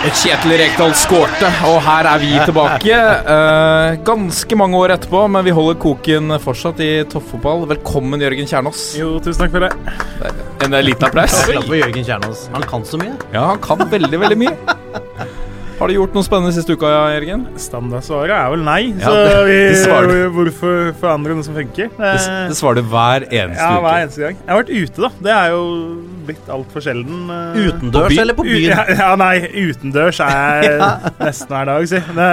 Kjetil Rekdal skårte, og her er vi tilbake. Uh, ganske mange år etterpå, men vi holder koken fortsatt i toppfotball. Velkommen, Jørgen Kjernås. Jo, tusen takk for det. En liten applaus. Applaus for Jørgen Kjernås. Han kan så mye. Ja, han kan veldig, veldig mye. Har du gjort noe spennende siste uka, Jørgen? Standardsvaret er vel nei. Ja, så vi, det svarer hvorfor forandre noe som funker? Det, det svarer du hver eneste ja, hver eneste gang. Jeg har vært ute, da. Det er jo blitt altfor sjelden. eh. Utendørs På eller på byen? Ja, ja, nei, utendørs er nesten hver dag, si. Det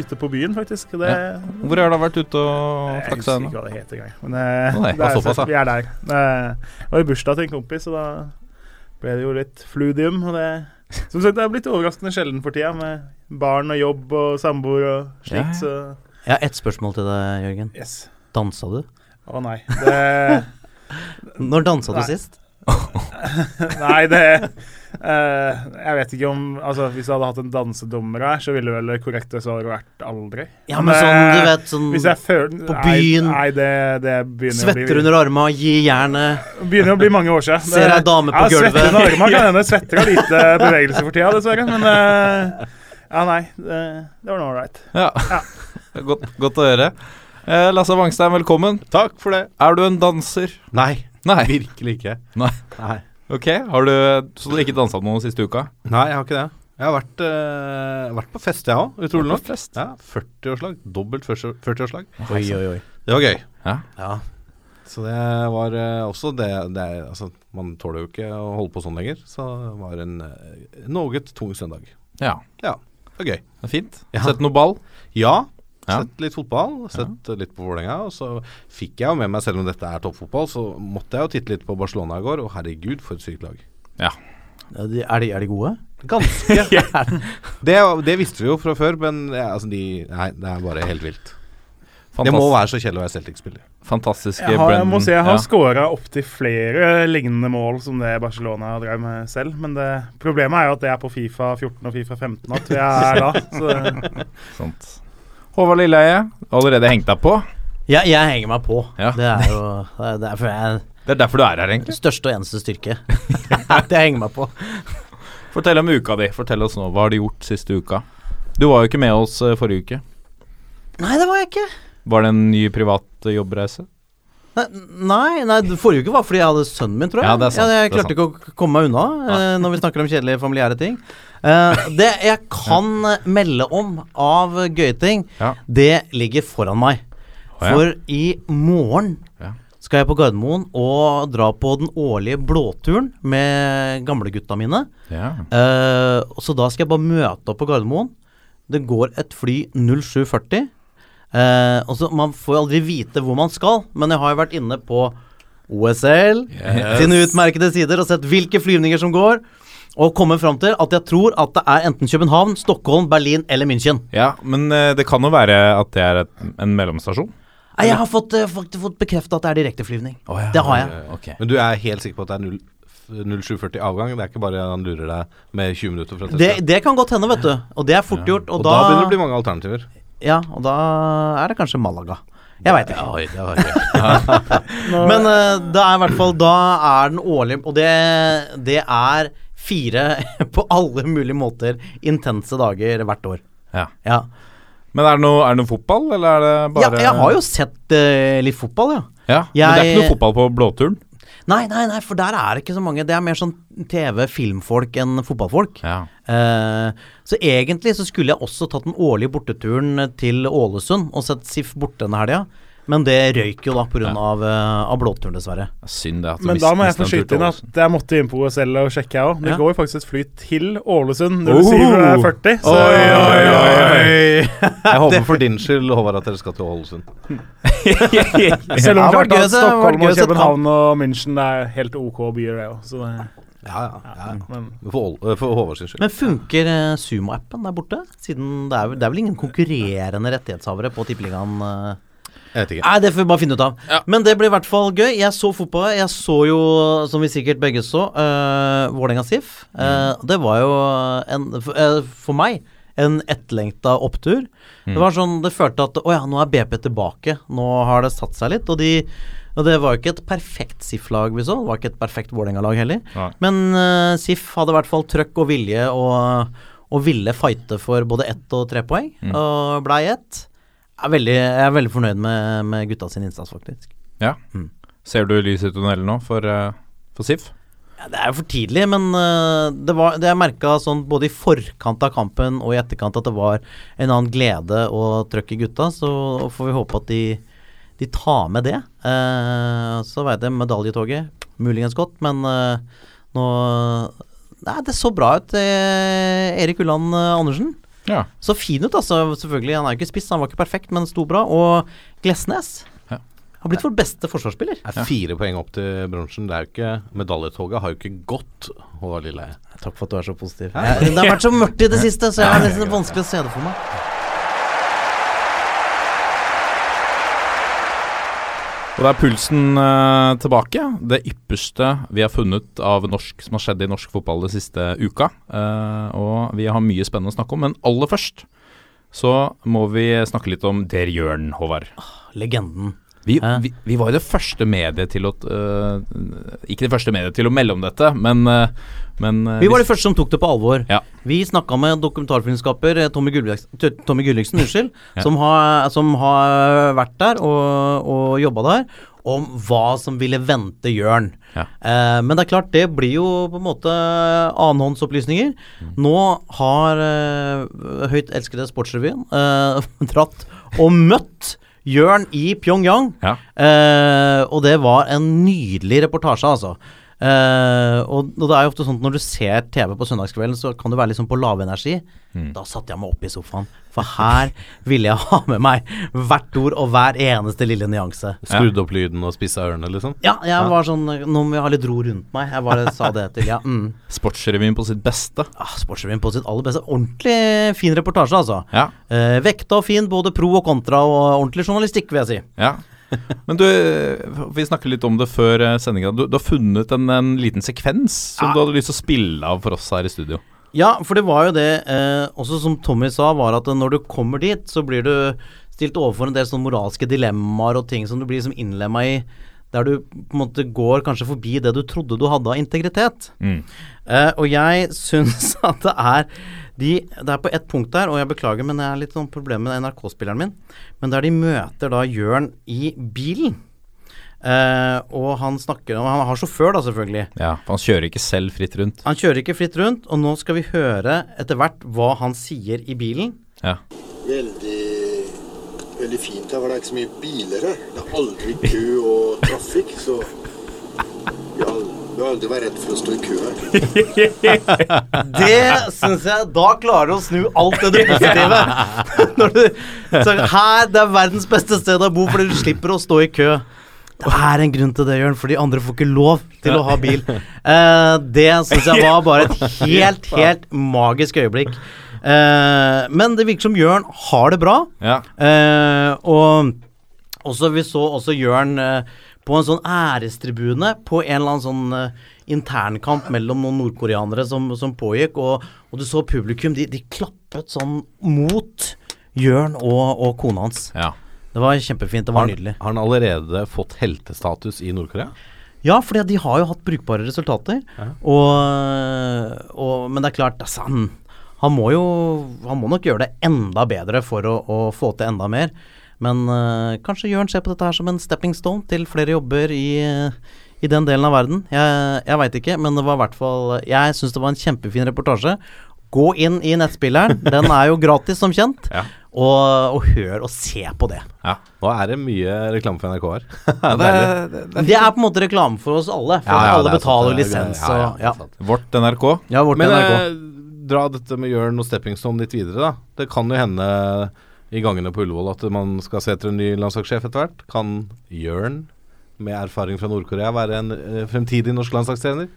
ute på byen, faktisk. Det, Hvor har du vært ute og jeg husker ikke hva det heter engang. Men eh, nei, er, såpass, vi er der. Det var i bursdag til en kompis, og da ble det jo litt fludium. Og det som sagt, det er blitt overraskende sjelden for tida, med barn og jobb og samboer og slikt. ja. Så Jeg har ett spørsmål til deg, Jørgen. yes. Dansa du? Å nei. Det Når dansa du sist? Nei, det eh, Jeg vet ikke om Altså, Hvis jeg hadde hatt en dansedommer her, så ville vel det korrekte svaret vært aldri. Ja, men sånn, du eh, vet, sånn Hvis jeg føler på byen. Nei, nei det, det begynner å Svetter bli under arma, gi jernet. Begynner å bli mange år siden. Ser ei dame på ja, gulvet. Svetter under arma kan hende. Svetter av lite bevegelse for tida, dessverre. Men uh, ja, nei. Det, det var nå ålreit. Ja. godt, godt å høre. Eh, Lasse Wangstein, velkommen. Takk for det. Er du en danser? Nei, Nei. virkelig ikke. Nei. Nei. Ok, har du, Så du har ikke dansa noe siste uka? Nei, jeg har ikke det. Jeg har vært, eh, vært på fest, jeg òg, utrolig nok. fest? Ja, 40-årslag. Dobbelt 40 40-årslag. Oi, oi, oi. Det var gøy. Ja. Ja. Så det var eh, også det, det er, Altså, man tåler jo ikke å holde på sånn lenger, så det var en uh, noe tung søndag. Ja. Ja, det var gøy. Det er fint. Ja. Sett noe ball? Ja. Ja. Sett litt fotball, sett ja. litt på Vålerenga. Og så fikk jeg jo med meg, selv om dette er toppfotball, så måtte jeg jo titte litt på Barcelona i går, og herregud, for et sykt lag. Ja. Ja, de- Er de, er de gode? Ganske. det, det visste vi jo fra før, men ja, altså de, nei, det er bare helt vilt. Det må være så kjedelig å være Celtic-spiller. Fantastiske Jeg, har, jeg må si jeg har ja. skåra opptil flere lignende mål som det Barcelona drev med selv. Men det, problemet er jo at det er på Fifa 14 og Fifa 15 at vi er da. Så. Håvard Lilleheie, allerede hengt deg på. Ja, jeg henger meg på. Ja. Det er jo det er derfor jeg Det er derfor du er her, egentlig. Største og eneste styrke. det jeg henger meg på. Fortell om uka di. Fortell oss nå. Hva har du gjort siste uka? Du var jo ikke med oss eh, forrige uke. Nei, det var jeg ikke. Var det en ny privat eh, jobbreise? Nei, nei, forrige uke var fordi jeg hadde sønnen min, tror jeg. Ja, det sant, jeg klarte ikke å komme meg unna eh, når vi snakker om kjedelige familiære ting. Eh, det jeg kan melde om av gøye ting, Ja. det ligger foran meg. Oh, ja. For i morgen skal jeg på Gardermoen og dra på den årlige blåturen med gamlegutta mine. Ja. Uh, så da skal jeg bare møte opp på Gardermoen. Det går et fly 0740. Uh, og så Man får aldri vite hvor man skal, men jeg har jo vært inne på OSL Yes. sine utmerkede sider og sett hvilke flyvninger som går. Og kommer fram til at jeg tror at det er enten København, Stockholm, Berlin eller München. ja, men eh, det kan jo være at det er et, en mellomstasjon. Nei, Jeg har fått, uh, fått, fått bekrefta at det er direkteflyvning. Oh, ja. Det har jeg. Okay. Men du er helt sikker på at det er 0 0740 avgang? Det er ikke bare han lurer deg med 20 minutter fra Det, det kan godt hende, vet du. Og det er fort gjort. og Og, da, da, begynner det å bli mange alternativer. Ja, og da er det kanskje Malaga. Jeg veit ikke. Oi, det var gøy. Men uh, det er i hvert fall Da er den årlige Og det, det er fire på alle mulige måter intense dager hvert år. Ja. Ja. Men er det, noe, er det noe fotball, eller er det ja jeg har jo sett uh, litt fotball, ja. Ja, Men det er ikke noe fotball på blåturen? Nei, nei, nei, for der er det ikke så mange. Det er mer sånn TV-filmfolk enn fotballfolk. Ja. Uh, så egentlig så skulle jeg også tatt den årlige borteturen til Ålesund og sett SIF borte denne helga. Men det røyk jo da pga. Ja. av, eh, av blåturen, dessverre. Synd det at men da må jeg få skyte inn at jeg måtte inn på OSL og sjekke, jeg òg. Det Ja. går jo faktisk et fly til Ålesund Oh! 0740. Så Oi, oi, oi, Jeg håper for din skyld, Håvard, at dere skal til Ålesund. Selv om Ja, klart at Stockholm og København og München det er helt OK byer, det òg. Det Ja, ja. ja. Men For, for Håvard sin skyld. Men funker eh, Sumo-appen der borte? Siden det er, det er vel ingen konkurrerende rettighetshavere på Tippeligaen? eh? Jeg vet ikke. Nei, det får vi bare finne ut av. Ja. Men det blir i hvert fall gøy. Jeg så fotball. Jeg så jo, som vi sikkert begge så, uh, Vålerenga SIF. Eh, Det var jo en, for, uh, for meg en etterlengta opptur. Det var sånn, det følte at å ja, nå er BP tilbake. Nå har det satt seg litt. Og, de, og det var jo ikke et perfekt SIF-lag vi så. Det var ikke et perfekt Vålerenga-lag heller. Nei. Men uh, SIF hadde i hvert fall trøkk og vilje og, og ville fighte for både ett og tre poeng, og blei ett. Jeg er veldig, jeg er veldig fornøyd med, med gutta sin innsats, faktisk. Ja. Mm. Ser du lys i tunnelen nå for, eh, for SIF? Ja, det er jo for tidlig, men øh, det, var, det jeg merka sånn både i forkant av kampen og i etterkant at det var en annen glede og trøkk i gutta, så får vi håpe at de, de tar med det. Eh, så veit jeg medaljetoget muligens godt, men eh, nå Nei, det så bra ut, eh, Erik Ulland eh, Andersen. Ja. Så fin ut, altså. Selvfølgelig. Han er jo ikke spiss, han var ikke perfekt, men sto bra. Og Glesnes har blitt vår beste forsvarsspiller. Det er fire poeng opp til bronsen. Det er jo ikke Medaljetoget har jo ikke gått, Håvard Lilleheie. Takk for at du er så positiv. Ja. det har vært så mørkt i det siste, så jeg har nesten vanskelig å se det for meg. Og da er pulsen eh, tilbake. Det ypperste vi har funnet av norsk som har skjedd i norsk fotball den siste uka. Eh, og vi har mye spennende å snakke om, men aller først så må vi snakke litt om Der Jørn, Håvard. Legenden. Vi, vi, vi var jo det første mediet til å uh, Ikke det første mediet til å melde om dette, men, uh, men uh, Vi var de første som tok det på alvor. Ja. Vi snakka med dokumentarfilmskaper Tommy Tommy Gulliksen unnskyld, Ja. som, har, som har vært der og, og jobba der, om hva som ville vente Jørn. Ja. Eh, men det er klart, det blir jo på en måte annenhåndsopplysninger. Mm. Nå har eh, høyt elskede Sportsrevyen eh, dratt og møtt Jørn i Pyongyang. Ja. Eh, og det var en nydelig reportasje, altså. Eh, og, og det er jo ofte sånn at når du ser TV på søndagskvelden, så kan du være liksom på lavenergi. Da satte jeg meg opp i sofaen, for her ville jeg ha med meg hvert ord og hver eneste lille nyanse. Skrudde opp lyden og spissa ørene, liksom. Ja, jeg var sånn Nå må jeg ha litt ro rundt meg. Jeg bare sa det til Ja. Mm. Sportsrevyen på sitt beste. Ah, Sportsrevyen på sitt aller beste. Ordentlig fin reportasje, altså. Ja. Uh, vekta og fin, både pro og kontra, og ordentlig journalistikk, vil jeg si. ja. Men du, vi snakket litt om det før eh, sendinga. Du, du har funnet en, en liten sekvens som du hadde lyst til å spille av for oss her i studio. Ja, for det var jo det, eh, også som Tommy sa, var at når du kommer dit, så blir du stilt overfor en del sånne moralske dilemmaer og ting som du blir liksom innlemma i, der du på en måte går kanskje forbi det du trodde du hadde av integritet. Mm. Uh, og jeg syns at det er de, Det er på ett punkt der, og jeg beklager, men jeg har litt sånn problem med NRK-spilleren min, men der de møter da Jørn i bilen. Uh, og han snakker om Han har sjåfør, da, selvfølgelig. Ja, for han kjører ikke selv fritt rundt. Han kjører ikke fritt rundt, og nå skal vi høre etter hvert hva han sier i bilen. Ja. Veldig, veldig fint her, for det er ikke så mye biler her. Det er aldri kø og trafikk, så vi har aldri vært redd for å stå i kø her. Det syns jeg Da klarer du å snu alt det du positive. Når du, sier her, det er verdens beste sted å bo, fordi du slipper å stå i kø. Det er en grunn til det, Jørn, fordi andre får ikke lov til å ha bil. Uh, det syns jeg var bare et helt, helt magisk øyeblikk. Eh, men det virker som Jørn har det bra. Ja. Eh, og også, vi så også Jørn eh, på en sånn ærestribune på en eller annen sånn eh, internkamp mellom noen nordkoreanere som, som pågikk, og, og du så publikum, de, de klappet sånn mot Jørn og, og kona hans. ja. Det var kjempefint, det var Har, nydelig. har han allerede fått heltestatus i Nord-Korea? Ja, for de har jo hatt brukbare resultater. Og, og, men det er klart, altså, han, han må jo Han må nok gjøre det enda bedre for å, å få til enda mer. Men eh, kanskje Jørn ser på dette her som en stepping stone til flere jobber i, i den delen av verden. Jeg, jeg veit ikke, men det var i hvert fall Jeg syns det var en kjempefin reportasje. Gå inn i nettspilleren. Den er jo gratis, som kjent. Ja. Og, og hør og se på det. ja. Nå er det mye reklame for NRK her. det, det, det, Det er på en måte reklame for oss alle. For Ja, ja, alle er betaler sant, er- lisens. ja, ja, og, ja. Vårt NRK. Ja, vårt Men NRK. Dra dette med Jørn og Steppingstone litt videre, da. Det kan jo hende i gangene på Ullevål at man skal se etter en ny landslagssjef etter hvert. Kan Jørn, med erfaring fra Nord-Korea, være en eh, fremtidig norsk landslagstrener?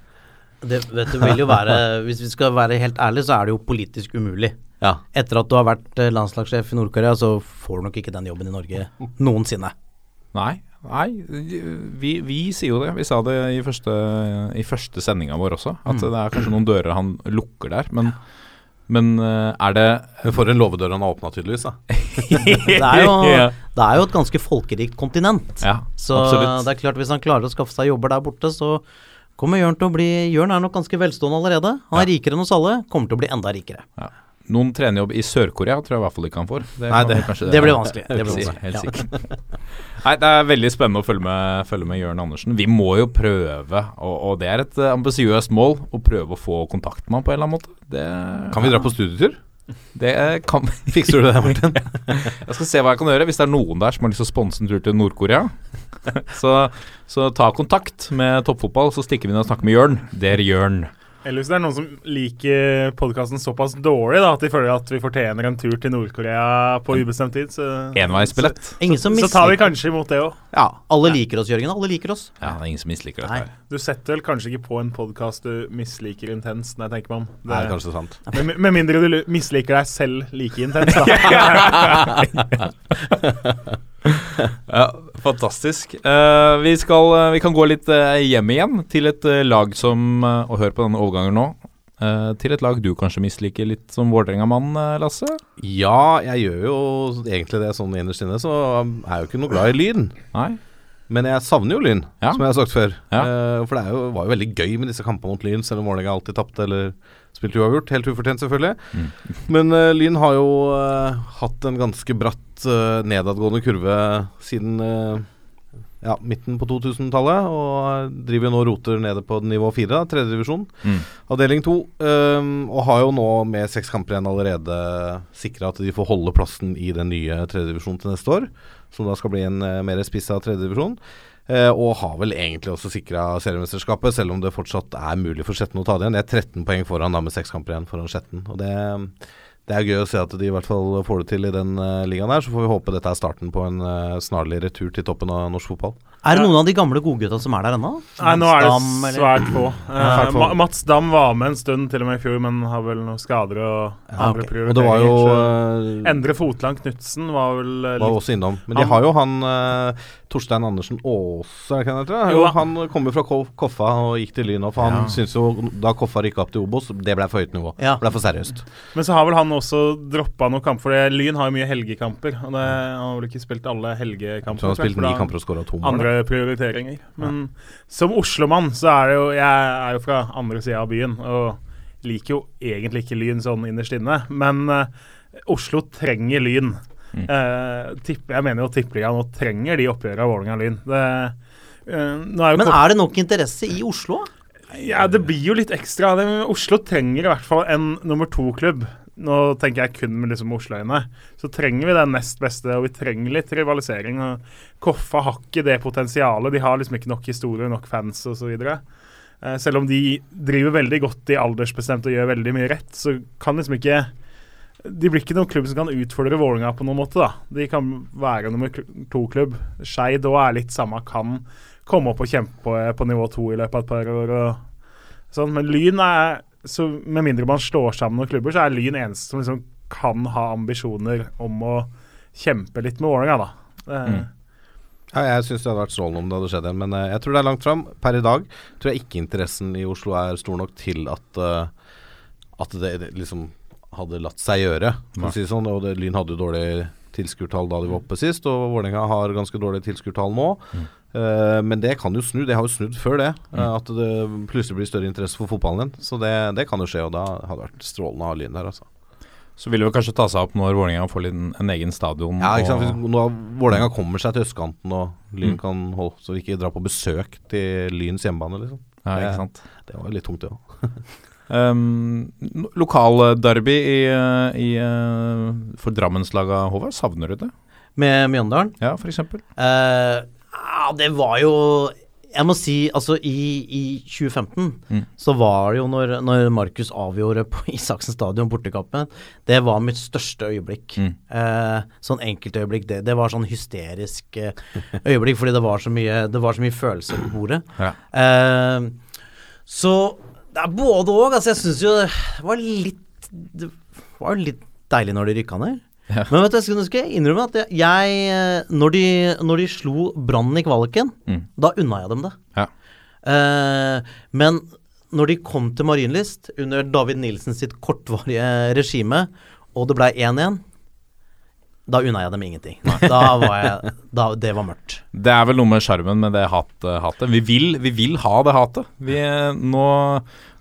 Det vet du, vil jo være Hvis vi skal være helt ærlige, så er det jo politisk umulig. Ja. Etter at du har vært eh, landslagssjef i Nord-Korea, så får du nok ikke den jobben i Norge noensinne. Nei, nei vi, vi sier jo det. Vi sa det i første, i første sendinga vår også. At Mm. det er kanskje noen dører han lukker der. Men, men eh, er det For en låvedør han har åpna, tydeligvis. da Det er jo, det er jo et ganske folkerikt kontinent. Ja, Så absolutt. det er klart, hvis han klarer å skaffe seg jobber der borte, så kommer Jørn til å bli Jørn er nok ganske velstående allerede. Han er rikere enn oss alle, kommer til å bli enda rikere. Ja. Noen trenerjobb i Sør-Korea tror jeg i hvert fall ikke han får. Det, Nei, det, det- det blir vanskelig. Det blir vanskelig. Helt Ja. Nei, det er veldig spennende å følge med, følge med Jørn Andersen. Vi må jo prøve, og, og det er et eh, ambisiøst mål, å prøve å få kontakt med han på en eller annen måte. Det, Kan vi dra på studietur? Det kan Fikser du det, Martin? Jeg skal se hva jeg kan gjøre. Hvis det er noen der som har lyst til å sponse en tur til Nord-Korea, så, så ta kontakt med toppfotball, så stikker vi inn og snakker med Jørn. Det er Jørn. Eller hvis det er noen som liker podkasten såpass dårlig da, at de føler at vi fortjener en tur til Nord-Korea på ubestemt tid, så, Enveisbillett. Så, som så tar vi kanskje imot det òg. Ja, alle liker oss, Jørgen. Alle liker oss. Ja, det er ingen som misliker dette. Du setter vel kanskje ikke på en podkast du misliker intenst, når jeg tenker meg om. Det er kanskje sant. med, med mindre du misliker deg selv like intenst, da. Ja, fantastisk. Uh, vi, skal, uh, vi kan gå litt uh, hjem igjen til et lag som Og hør på denne overgangen nå. til et lag du kanskje misliker litt som Vålerenga-mann, Lasse? Ja, jeg gjør jo egentlig det sånn innerst inne, så er jeg jo ikke noe glad i Lyn. Nei? Men jeg savner jo Lyn, Ja. som jeg har sagt før. Ja. Uh, for det jo, var jo veldig gøy med disse kampene mot Lyn, selv om Vålerenga alltid tapte eller spilte uavgjort. Helt ufortjent, selvfølgelig. Mm. Men uh, Lyn har jo uh, hatt en ganske bratt nedadgående kurve siden ja, midten på 2000-tallet, og driver jo nå roter nede på nivå fire, tredjedivisjon. Mm. Avdeling to. Um, og har jo nå med seks kamper igjen allerede sikra at de får holde plassen i den nye tredjedivisjonen til neste år. Som da skal bli en uh, mer spissa tredjedivisjon. Uh, og har vel egentlig også sikra seriemesterskapet, selv om det fortsatt er mulig for Skjetten å ta det igjen. Det er 13 poeng foran da med seks kamper igjen foran Skjetten. Og det, det er gøy å se at de i hvert fall får det til i den uh, ligaen her. Så får vi håpe dette er starten på en uh, snarlig retur til toppen av norsk fotball. Er det noen av de gamle godgutta som er der ennå? Nei, nå er det svært få. Uh. Ma Mats Dam var med en stund til og med i fjor, men har vel noen skader og Ja, andre okay. prioriteringer. Og det var jo uh, Endre Fotland Knutsen var vel uh, var også innom. Men de har jo han Torstein Andersen Aase, kan jeg tro. han? Jo han kommer fra Koffa og gikk til Lyn. For han syntes jo da Koffa rykka opp til Obos, det ble for høyt nivå. Ja. Det ble for seriøst. Men så har vel han også droppa noen kamper, for det- Lyn har jo mye helgekamper. Og det, han har vel ikke spilt alle helgekamper. Så han har spilt ni kamper og skåra to mål. Andre prioriteringer. Men som Oslo-mann så er det jo Jeg er jo fra andre sida av byen og liker jo egentlig ikke Lyn sånn innerst inne, men uh, Oslo trenger Lyn. Mm. Eh, tipp, jeg mener jo Tippeligaen nå trenger de oppgjørene av Vålerenga-Lyn. Det, eh, nå er jo Men er det nok interesse i Oslo? ja, det blir jo litt ekstra. Det, Oslo trenger i hvert fall en nummer to-klubb. Nå tenker jeg kun med liksom Oslo-øyne. Så trenger vi den nest beste, og vi trenger litt rivalisering. Og Koffa har ikke det potensialet. De har liksom ikke nok historie, nok fans osv. Eh, selv om de driver veldig godt i aldersbestemt og gjør veldig mye rett, så kan liksom ikke De blir ikke noen klubb som kan utfordre Vålerenga på noen måte. da. De kan være nummer to-klubb. Skeid òg er litt samme, kan komme opp og kjempe på, på nivå to i løpet av et par år. og Sånn, men Lyn er så Med mindre man slår sammen noen klubber, så er Lyn eneste som liksom kan ha ambisjoner om å kjempe litt med Vålerenga, da. Mm. Ja, jeg syns det hadde vært strålende om det hadde skjedd igjen, men eh, jeg tror det er langt fram. Per i dag tror jeg ikke interessen i Oslo er stor nok til at eh, At det, det liksom hadde latt seg gjøre, si sånn. Og det, Lyn hadde jo dårlig tilskuertall da de var oppe sist, og Vålerenga har ganske dårlige tilskuertall nå. Mm. Uh, men det kan jo snu. Det har jo snudd før det. Mm. at det plutselig blir større interesse for fotballen igjen. Så det, det kan jo skje, og da hadde det vært strålende å ha Lyn der, altså. Så vil det kanskje ta seg opp når Vålerenga får en, en egen stadion. Ja, ikke sant. Når Vålerenga kommer seg til østkanten, og Lyn Mm. kan holde Så vi ikke drar på besøk til Lyns hjemmebane, liksom. ja, det- ikke sant. Det var jo litt tungt, det òg. Um, Lokalderby i, eh, i, eh, for Drammenslaga, Håvard. Savner du det? Med Mjøndalen? Ja, for eksempel. Eh, det var jo Jeg må si, altså i, i 2015 Mm. så var det jo når, når Markus avgjorde på Isaksen stadion bortekampen, det var mitt største øyeblikk. Mm. Eh, sånn enkeltøyeblikk. Det, det var sånn hysterisk øyeblikk fordi det var så mye, det var så mye følelser på bordet. Ja. Eh, så Det er både òg. Altså, jeg syns jo det var litt Det var jo litt deilig når de rykka ned. Ja. Men vet du, jeg skal jeg innrømme at jeg, jeg eh, når, de, når de slo Brann i kvaliken, Mm. da unna jeg dem det. Ja. Eh, men når de kom til Marienlyst under David Nilsen sitt kortvarige regime, og det ble 1-1, da unna jeg dem ingenting. Da var jeg da, Det var mørkt. Det er vel noe med sjarmen med det hatet. hatet. Vi vil, vi vil ha det hatet. Vi, nå,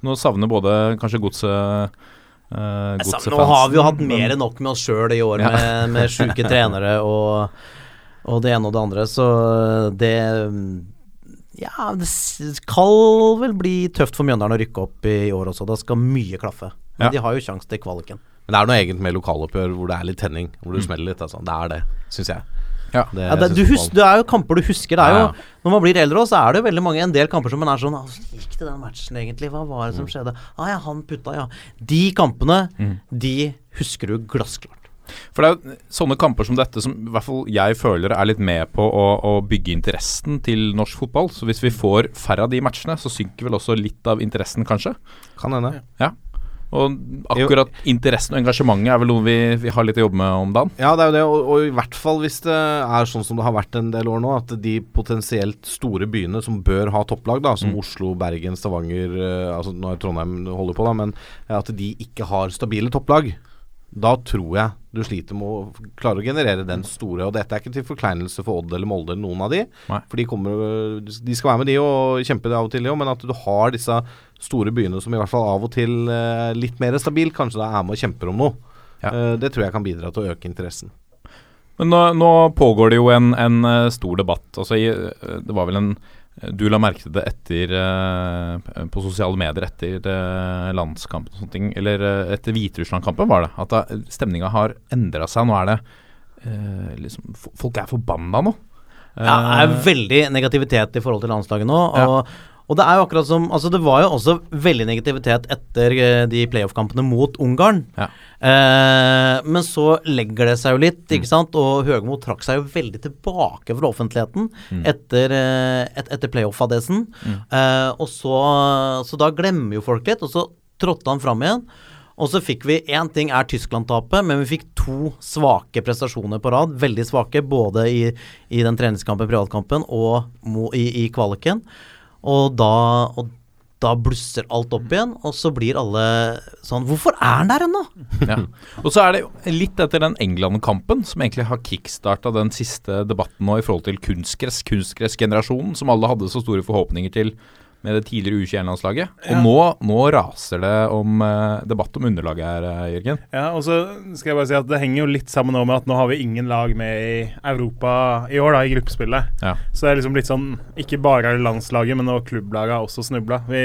nå savner både kanskje godset uh, godse Nå har vi jo hatt mer enn nok med oss sjøl i år, Ja. med, med sjuke trenere og, og det ene og det andre, så det Ja, det skal vel bli tøft for Mjøndalen å rykke opp i år også. Da skal mye klaffe. Men Ja. de har jo sjanse til kvaliken. Men det er noe eget med lokaloppgjør hvor det er litt tenning, hvor det smeller litt. Altså. Det er det, syns jeg. Ja. Det, Ja, det, du synes det er jo kamper du husker. Det er jo, Ja, ja. Når man blir eldre også, så er det jo veldig mange en del kamper som man er sånn Åssen gikk det den matchen egentlig? Hva var det som skjedde? Ah, ja, han putta, ja. De kampene, Mm. de husker du glassklart. For det er jo sånne kamper som dette som i hvert fall jeg føler er litt med på å, å bygge interessen til norsk fotball. Så hvis vi får færre av de matchene, så synker vel også litt av interessen, kanskje. Kan hende. Ja. Og akkurat interessen og engasjementet er vel noe vi, vi har litt å jobbe med om dagen. Ja, det er jo det, og, og i hvert fall hvis det er sånn som det har vært en del år nå, at de potensielt store byene som bør ha topplag, da, som Mm. Oslo, Bergen, Stavanger eh, Altså nå er Trondheim holder på, da, men at de ikke har stabile topplag. Da tror jeg du sliter med å klare å generere den store. Og dette er ikke til forkleinelse for Odd eller Molde eller noen av de. Nei. For de, kommer, de skal være med de og kjempe det av og til, jo, men at du har disse store byene som i hvert fall av og til eh, litt mer stabil, kanskje da er med og kjemper om noe. Eh, det tror jeg kan bidra til å øke interessen. Men nå, nå pågår det jo en, en eh, stor debatt. Altså, det var vel en Du la merke til det etter eh, På sosiale medier etter uh, landskampen og sånne ting. Eller eh, etter Hviterussland-kampen, var det. At stemninga har endra seg. Nå er det eh, liksom Folk er forbanna nå. Ja, det er Eh, veldig negativitet i forhold til landslaget nå. Ja. Og, det er jo akkurat som Altså, det var jo også veldig negativitet etter eh, de playoff-kampene mot Ungarn. Ja. Eh, men så legger det seg jo litt, Mm. ikke sant. Og Høgmo trakk seg jo veldig tilbake fra offentligheten Mm. etter, eh, et, etter playoff-fadesen. Mm. Eh, og så, så da glemmer jo folk litt, og så trådte han fram igjen. Og så fikk vi Én ting er Tyskland-tapet, men vi fikk to svake prestasjoner på rad. Veldig svake, både i, i den treningskampen, privatkampen, og i, i kvaliken. Og da, og da blusser alt opp igjen, og så blir alle sånn Hvorfor er han der ennå? ja. Og så er det litt etter den England-kampen som egentlig har kickstarta den siste debatten nå i forhold til kunstgress, kunstgressgenerasjonen, som alle hadde så store forhåpninger til med det tidligere U21-landslaget. Og Ja. nå, nå raser det om eh, debatt om underlaget her, eh, Jørgen. Ja, og så skal jeg bare si at Det henger jo litt sammen med at nå har vi ingen lag med i Europa i år, da, i gruppespillet. Ja. Så det er liksom litt sånn Ikke bare er det landslaget, men nå klubblaget har også snubla. Vi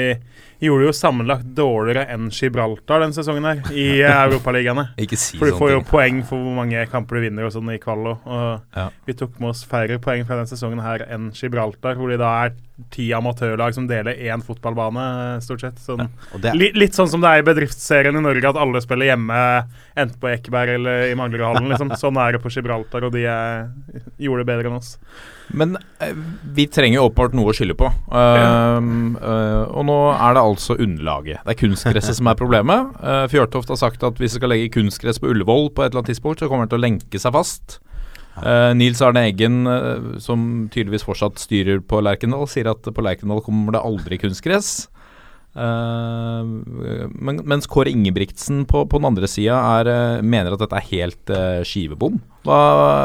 gjorde jo sammenlagt dårligere enn Gibraltar den sesongen her i eh, europaligaene. Si For du får jo poeng for hvor mange kamper du vinner og sånn i kvalo. Og Ja. vi tok med oss færre poeng fra den sesongen her enn Gibraltar, hvor de da er ti amatørlag som deler én fotballbane, stort sett. Sånn. Og det- Li, litt sånn som det er i bedriftsserien i Norge, at alle spiller hjemme enten på Ekeberg eller i Manglerudhallen. Liksom. Sånn er det på Gibraltar, og de er, gjorde det bedre enn oss. Men eh, vi trenger åpenbart noe å skylde på. Um, uh, og nå er det altså underlaget. Det er kunstgresset som er problemet. Uh, Fjørtoft har sagt at hvis vi skal legge kunstgress på Ullevål på et eller annet tidspunkt, så kommer det til å lenke seg fast. Uh, Nils Arne Eggen, som tydeligvis fortsatt styrer på Lerkendal, sier at på Lerkendal kommer det aldri kunstgress. Eh, men, mens Kåre Ingebrigtsen på, på den andre sida uh, mener at dette er helt uh, skivebom. Hva,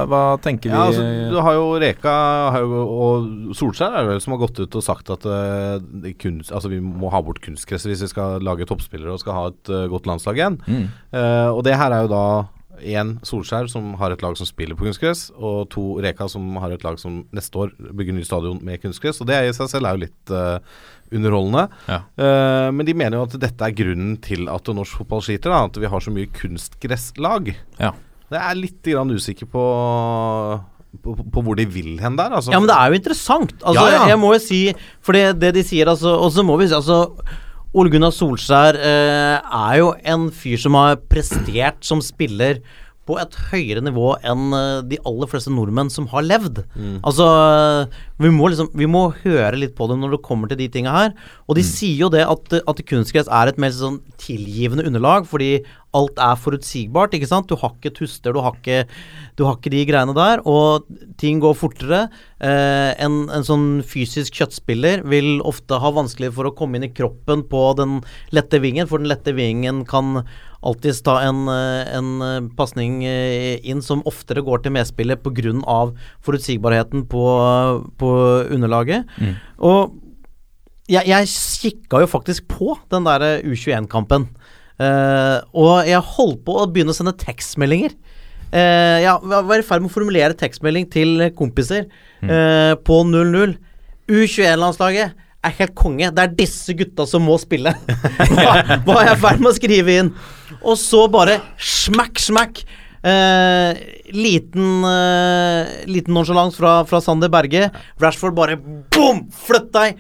hva tenker vi Ja, altså, du har jo Reka har jo, og Solskjær er det vel som har gått ut og sagt at uh, kunst, altså, vi må ha bort kunstgresset hvis vi skal lage toppspillere og skal ha et uh, godt landslag igjen. Mm. Uh, og det her er jo da én Solskjær som har et lag som spiller på kunstgress, og to Reka som har et lag som neste år bygger ny stadion med kunstgress. Og det i seg selv er jo litt eh, underholdende. Ja. Uh, men de mener jo at dette er grunnen til at norsk fotball sliter, da, at vi har så mye kunstgresslag. Ja. Det er litt grann usikker på, på, på hvor de vil hen der. Altså. Ja, men det er jo interessant. Altså, Ja, ja. Jeg må jo si For det, det de sier, altså Og så må vi si altså Ole Gunnar Solskjær eh, er jo en fyr som har prestert som spiller på et høyere nivå enn eh, de aller fleste nordmenn som har levd. Mm. Altså, vi må liksom Vi må høre litt på dem når det kommer til de tinga her. Og de Mm. sier jo det at, at kunstgress er et mer sånn tilgivende underlag, fordi alt er forutsigbart, ikke sant. Du har ikke tuster, du har ikke, du har ikke de greiene der, og ting går fortere. Eh, en, en sånn fysisk kjøttspiller vil ofte ha vanskelig for å komme inn i kroppen på den lette vingen, for den lette vingen kan alltids ta en, eh, en eh, pasning eh, inn som oftere går til medspillet pga. forutsigbarheten på, på underlaget. Og jeg, jeg kikka jo faktisk på den der U21-kampen. Uh, og jeg holdt på å begynne å sende tekstmeldinger. Uh, jeg var i ferd med å formulere tekstmelding til kompiser eh, på 0-0. U21-landslaget er helt konge. Det er disse gutta som må spille. Hva er jeg i ferd med å skrive inn? Og så bare smakk, smakk Eh, liten eh, Liten nonsjalans fra, fra Sander Berge. Rashford bare boom! Flytt deg!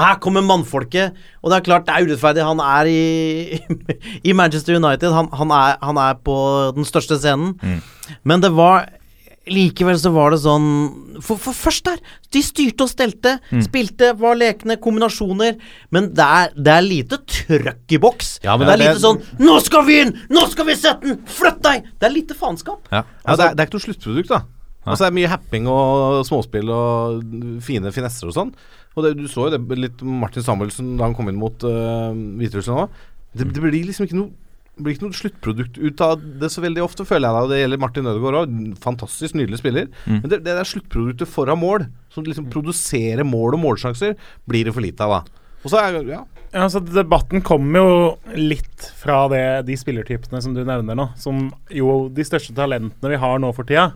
Her kommer mannfolket. Og det er klart, det er urettferdig. Han er i, i Manchester United. Han, han, er, han er på den største scenen. Men det var Likevel så var det sånn For, for først der De styrte og stelte. Spilte, var lekne, kombinasjoner. Men det er, det er lite trøkk i boks. Ja, men det er det- lite sånn 'Nå skal vi inn! Nå skal vi sette den! Flytt deg!' Det er lite faenskap. Ja. Ja, det, er, det er ikke noe sluttprodukt, da. Altså Det er mye happing og småspill og fine finesser og sånn. Og det, Du så jo det litt Martin Samuelsen da han kom inn mot uh, Hviterussland òg. Det, det blir liksom ikke noe det blir ikke noe sluttprodukt ut av det så veldig ofte, føler jeg da. Det gjelder Martin Ødegaard òg. Fantastisk nydelig spiller. Men det, det der sluttproduktet foran mål, som liksom produserer mål og målsjanser, blir det for lite av, da. Og så er ja, Ja, altså Debatten kommer jo litt fra det, de spillertypene som du nevner nå. Som jo de største talentene vi har nå for tida.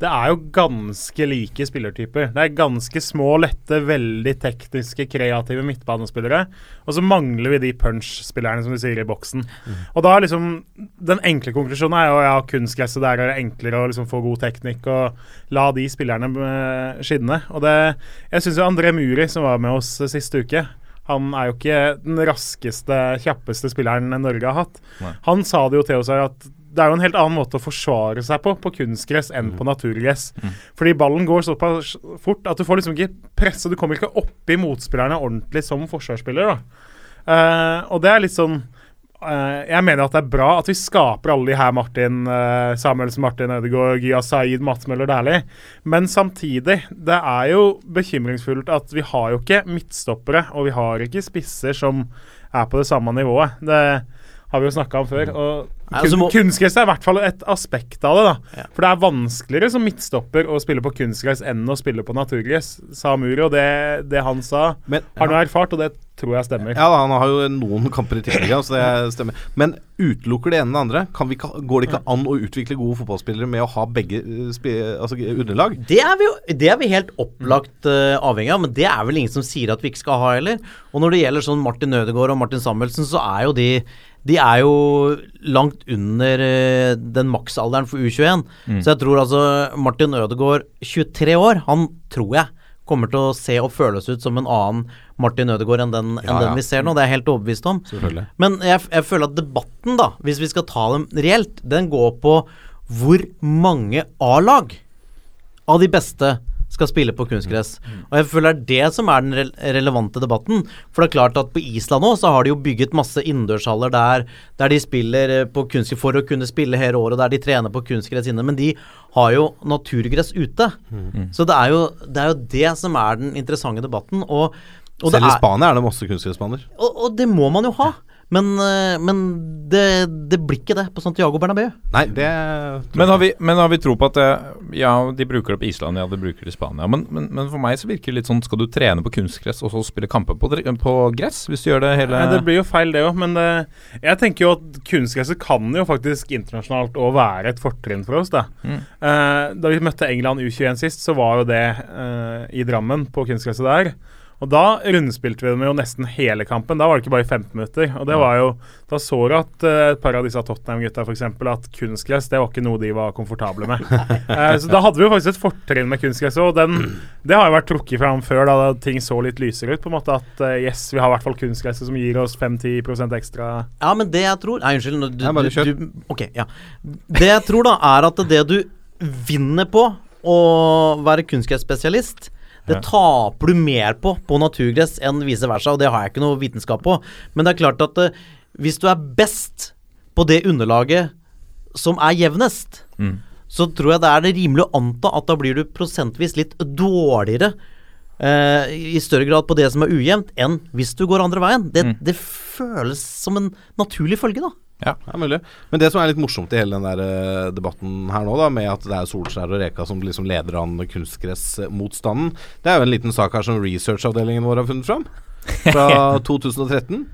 Det er jo ganske like spillertyper. Det er ganske små, lette, veldig tekniske, kreative midtbanespillere. Og så mangler vi de punch-spillerne, som du sier, i boksen. Og da er liksom Den enkle konklusjonen er jo ja, kunstgresset der er det enklere å liksom få god teknikk og la de spillerne eh, skinne. Og det Jeg syns jo André Muri, som var med oss eh, siste uke han er jo ikke den raskeste, kjappeste spilleren Norge har hatt. Han sa det jo til oss her at det er jo en helt annen måte å forsvare seg på på kunstgress enn på naturgress. Fordi ballen går såpass fort at du får liksom ikke presse Du kommer ikke oppi motspillerne ordentlig som forsvarsspiller. da. Uh, og det er litt sånn uh, Jeg mener at det er bra at vi skaper alle de her Martin uh, Samuelsen, Martin Ødegaard, Gya Saeed, Mats Møller Dæhlie. Men samtidig, det er jo bekymringsfullt at vi har jo ikke midtstoppere, og vi har ikke spisser som er på det samme nivået. Det har vi jo snakka om før. og Nei, altså kun, må- Kunstgress er i hvert fall et aspekt av det. da Ja. For det er vanskeligere som midtstopper å spille på kunstgress enn å spille på naturgress, sa Muri. Og det, det han sa, Men- har han erfart, og det tror jeg stemmer. Ja, han har jo noen kamper i Tippeligaen, så det stemmer. Men utelukker det ene det andre? Kan vi går det ikke an å utvikle gode fotballspillere med å ha begge eh, altså, underlag? Det er vi, jo, det er vi helt opplagt uh, avhengig av, men det er vel ingen som sier at vi ikke skal ha heller. Og når det gjelder sånn Martin Ødegaard og Martin Samuelsen, så er jo de de er jo langt under eh, den maksalderen for U21. Så jeg tror altså Martin Ødegaard, 23 år, han tror jeg kommer til å se og føles ut som en annen Martin Ødegaard enn den, enn den ja. vi ser nå. Det er jeg helt overbevist om. Men jeg, jeg føler at debatten, da, hvis vi skal ta dem reelt, den går på hvor mange A-lag av de beste skal spille på kunstgress. Og jeg føler det er det som er den re relevante debatten. For det er klart at på Island nå så har de jo bygget masse innendørshaller der, der de spiller eh, på kunstgress for å kunne spille hele året, der de trener på kunstgress inne. Men de har jo naturgress ute. Så det er, jo, det er jo det som er den interessante debatten. Og, og, det Selv i Spania er det masse kunstgressbaner. og, og det må man jo ha. Men, eh, men det, det blir ikke det på Santiago Bernabeu. Nei, det Men har, vi, men har vi tro på at det, Ja, de bruker det på Island, ja, de bruker det i Spania. Men, men, men for meg så virker det litt sånn Skal du trene på kunstgress og så spille kamper på, på gress? Hvis du gjør det hele Nei, det blir jo feil, det òg. Men det, jeg tenker jo at kunstgresset kan jo faktisk internasjonalt òg være et fortrinn for oss. Da Eh, Da vi møtte England U21 sist, så var jo det uh, i Drammen, på kunstgresset der. Og da rundspilte vi dem jo nesten hele kampen. Da var det ikke bare 15 minutter. Og det var jo Da så du at eh, et par av disse Tottenham-gutta f.eks. at kunstgress det var ikke noe de var komfortable med. uh, så da hadde vi jo faktisk et fortrinn med kunstgress. Og den, det har jo vært trukket fram før, da ting så litt lysere ut. På en måte At uh, yes, vi har i hvert fall kunstgresset som gir oss 5-10 ekstra Ja, men det jeg tror Nei, unnskyld. Du, Nei, bare kjør. du, ok, ja. Det jeg tror, da, er at det du vinner på å være kunstgressspesialist, det taper du mer på på naturgress enn vice versa, og det har jeg ikke noe vitenskap på. Men det er klart at uh, hvis du er best på det underlaget som er jevnest, så tror jeg det er det rimelig å anta at da blir du prosentvis litt dårligere uh, i større grad på det som er ujevnt, enn hvis du går andre veien. Det, det føles som en naturlig følge, da. Ja, det er mulig. Men det som er litt morsomt i hele den der eh, debatten her nå, da, med at det er Solskjær og Reka som liksom leder an kunstgressmotstanden, det er jo en liten sak her som researchavdelingen vår har funnet fram. Fra 2013,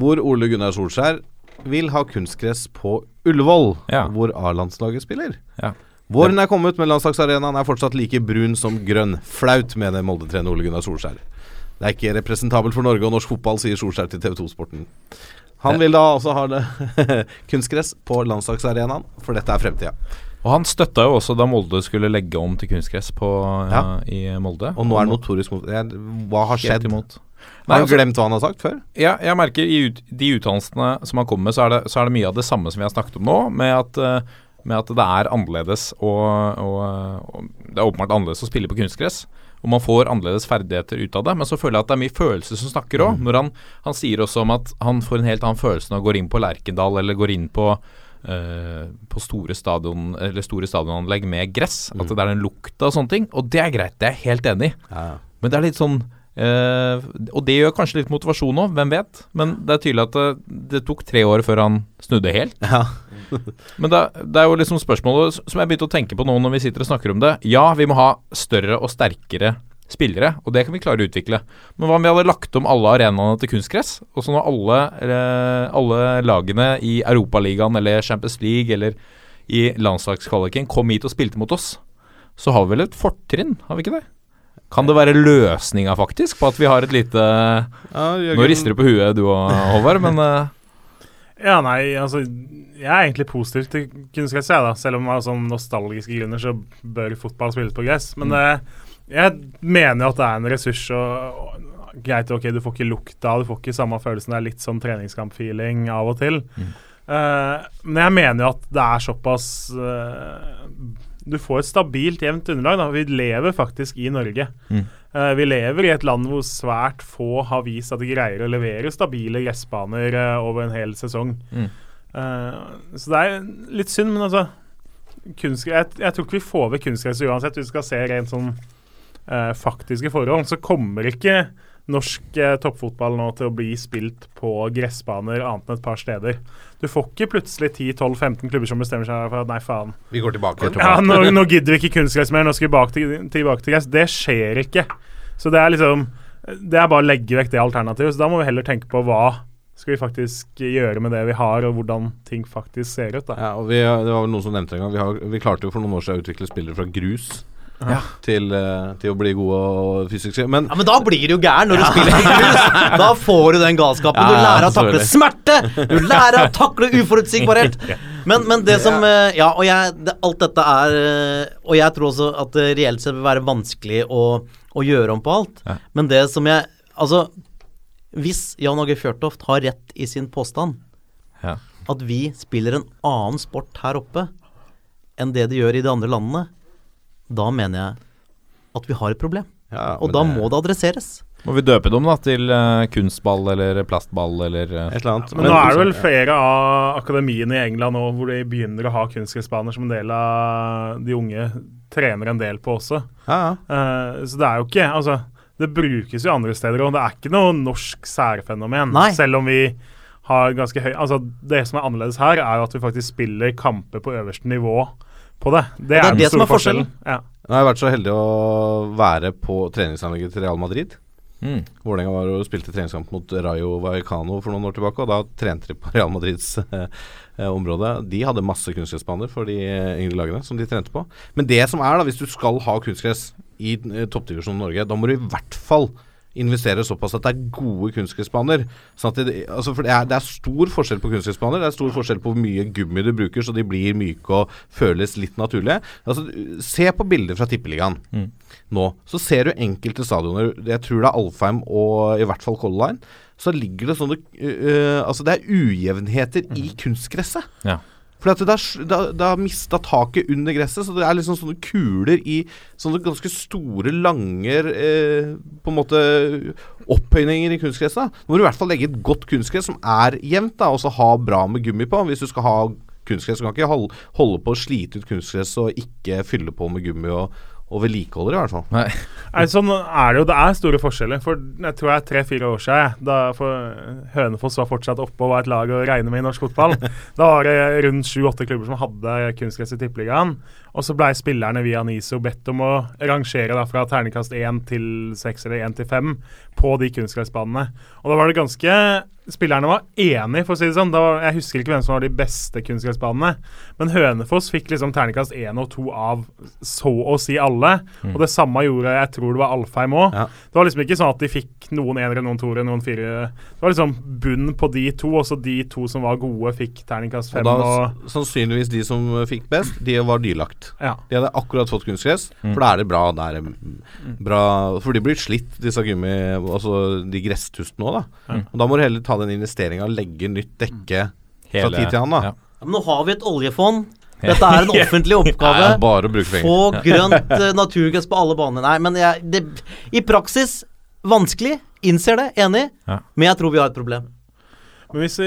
hvor Ole Gunnar Solskjær vil ha kunstgress på Ullevål, Ja. hvor A-landslaget spiller. Ja. Våren er kommet, men landslagsarenaen er fortsatt like brun som grønn. Flaut, mener Molde-trener Ole Gunnar Solskjær. Det er ikke representabelt for Norge og norsk fotball, sier Solskjær til TV 2-sporten. Han vil da altså ha det kunstgress på landslagsarenaen, for dette er fremtida. Og han støtta jo også da Molde skulle legge om til kunstgress på, Ja. uh, i Molde. Og nå er det notorisk mot Hva har skjedd? imot. Har du altså- glemt hva han har sagt før? Ja, jeg merker i ut, de uttalelsene som han kommer med, så er, det, så er det mye av det samme som vi har snakket om nå, med at, uh, med at det er annerledes og, og, og Det er åpenbart annerledes å spille på kunstgress. Og man får annerledes ferdigheter ut av det. Men så føler jeg at det er mye følelser som snakker òg. Når han, han sier også om at han får en helt annen følelse når han går inn på Lerkendal eller går inn på Uh, på store, stadion, eller store stadionanlegg med gress. At det er den lukta og sånne ting. Og det er greit, det er jeg helt enig i. Men det er litt sånn uh, Og det gjør kanskje litt motivasjon òg, hvem vet? Men det er tydelig at det, det tok tre år før han snudde helt. Ja. Men det, det er jo liksom spørsmålet som jeg begynte å tenke på nå når vi sitter og snakker om det. Ja, vi må ha større og sterkere spillere, og det kan vi klare å utvikle. Men hva om vi hadde lagt om alle arenaene til kunstgress? Og så når alle, eh, alle lagene i Europaligaen eller Champions League eller i landslagskvaliken kom hit og spilte mot oss, så har vi vel et fortrinn, har vi ikke det? Kan det være løsninga, faktisk, på at vi har et lite Ja, Jørgen- Nå rister du på huet, du og Håvard, men eh, Ja, nei, altså Jeg er egentlig positiv til kunstgress, jeg, da. Selv om av sånn nostalgiske grunner så bør fotball spilles på gress. Men eh, jeg mener jo at det er en ressurs. Og, og Greit, ok, du får ikke lukta, du får ikke samme følelsen. Det er litt sånn treningskamp-feeling av og til. Eh, men jeg mener jo at det er såpass eh, Du får et stabilt, jevnt underlag. Da. Vi lever faktisk i Norge. Mm. Eh, vi lever i et land hvor svært få har vist at de greier å levere stabile gressbaner eh, over en hel sesong. Mm. Eh, så det er litt synd, men altså jeg, jeg tror ikke vi får ved kunstgress uansett. Hvis vi skal se rent sånn faktiske forhold, så kommer ikke norsk eh, toppfotball nå til å bli spilt på gressbaner annet enn et par steder. Du får ikke plutselig 10-12-15 klubber som bestemmer seg for at nei, faen. Vi går tilbake. Ja, nå, nå gidder vi ikke kunstgress mer, nå skal vi bak til, tilbake til gress. Det skjer ikke. Så det er liksom Det er bare å legge vekk det alternativet. Så da må vi heller tenke på hva skal vi faktisk gjøre med det vi har, og hvordan ting faktisk ser ut. da. Ja, og vi, det var vel noen som nevnte en gang. Vi, har, vi klarte jo for noen år siden å utvikle spillere fra grus Ja. til, eh, til å bli god og fysiske. Men Ja, Men da blir du gæren når du spiller grus! Da får du den galskapen. Du lærer å takle smerte! Du lærer å takle uforutsigbarhet. Men, men det som eh, Ja, og jeg, det, alt dette er eh, Og jeg tror også at det reelt sett vil være vanskelig å, å gjøre om på alt. Ja. Men det som jeg Altså, hvis Jan Åge Fjørtoft har rett i sin påstand, ja. at vi spiller en annen sport her oppe enn det de gjør i de andre landene, da mener jeg at vi har et problem. ja, Og da det- må det adresseres. Må vi døpe dem da til uh, kunstball eller plastball eller uh, Et eller annet. Men nå er det vel flere av akademiene i England nå hvor de begynner å ha kunstgressbaner som en del av de unge trener en del på også. ja, ja. Eh, så det er jo ikke Altså, det brukes jo andre steder, òg. det er ikke noe norsk særfenomen. Nei. Selv om vi har ganske høy Altså, det som er annerledes her, er jo at vi faktisk spiller kamper på øverste nivå på det. Det, er den det som store er forskjellen. Ja. Nå har jeg vært så heldig å være på treningsanlegget til Real Madrid. mm. Vålerenga var og spilte treningskamp mot Rayo Vallecano for noen år tilbake, og da trente de på Real Madrids eh, eh, område. De hadde masse kunstgressbaner for de eh, yngre lagene som de trente på. Men det som er, da, hvis du skal ha kunstgress i eh, toppdivisjonen Norge, da må du i hvert fall investere såpass at det er gode kunstgressbaner. Sånn det, altså det, er, det er stor forskjell på kunstgressbaner. Det er stor forskjell på hvor mye gummi du bruker, så de blir myke og føles litt naturlige. Altså, se på bilder fra Tippeligaen nå. Så ser du enkelte stadioner, jeg tror det er Alfheim og i hvert fall Color Line, så ligger det sånne uh, Altså, det er ujevnheter i kunstgresset. Ja. For det har mista taket under gresset, så det er liksom sånne kuler i sånne ganske store, lange eh, På en måte opphøyninger i kunstgresset. Nå må du i hvert fall legge et godt kunstgress som er jevnt, da, og så ha bra med gummi på. Hvis du skal ha kunstgress, så kan ikke holde, holde på å slite ut kunstgress og ikke fylle på med gummi og, og vedlikeholder, i hvert fall. Nei. Nei, sånn er det jo. Det er store forskjeller. For jeg tror det er tre-fire år siden, da for Hønefoss var fortsatt oppe og var et lag å regne med i norsk fotball. da var det rundt sju-åtte klubber som hadde kunstgress i Tippeligaen. Og så blei spillerne via NISO bedt om å rangere da fra terningkast én til seks eller én til fem på de kunstgressbanene. Og da var det ganske Spillerne var enige, for å si det sånn. Var, jeg husker ikke hvem som var de beste kunstgressbanene. Men Hønefoss fikk liksom terningkast én og to av så å si alle. Og det samme gjorde jeg tror det var Alfheim òg. Ja. Det var liksom ikke sånn at de fikk noen enere, noen toere, noen fire. Det var liksom bunn på de to, og så de to som var gode, fikk terningkast Og da Og, sannsynligvis de som fikk best, de var dyrlagt. Ja. De hadde akkurat fått kunstgress, for da er det bra. Det er mm, bra For de blir slitt, disse gummi... Altså de gresstustene òg, da. Og da må du heller ta den investeringa og legge nytt dekke fra tid til annen, da. ja. Ja, men nå har vi et oljefond. Dette er en offentlig oppgave. Det bare å bruke penger. Få grønt uh, naturgress på alle baner. Nei, men jeg, det, i praksis vanskelig. Innser det, enig. Ja. Men jeg tror vi har et problem. Men hvis, vi,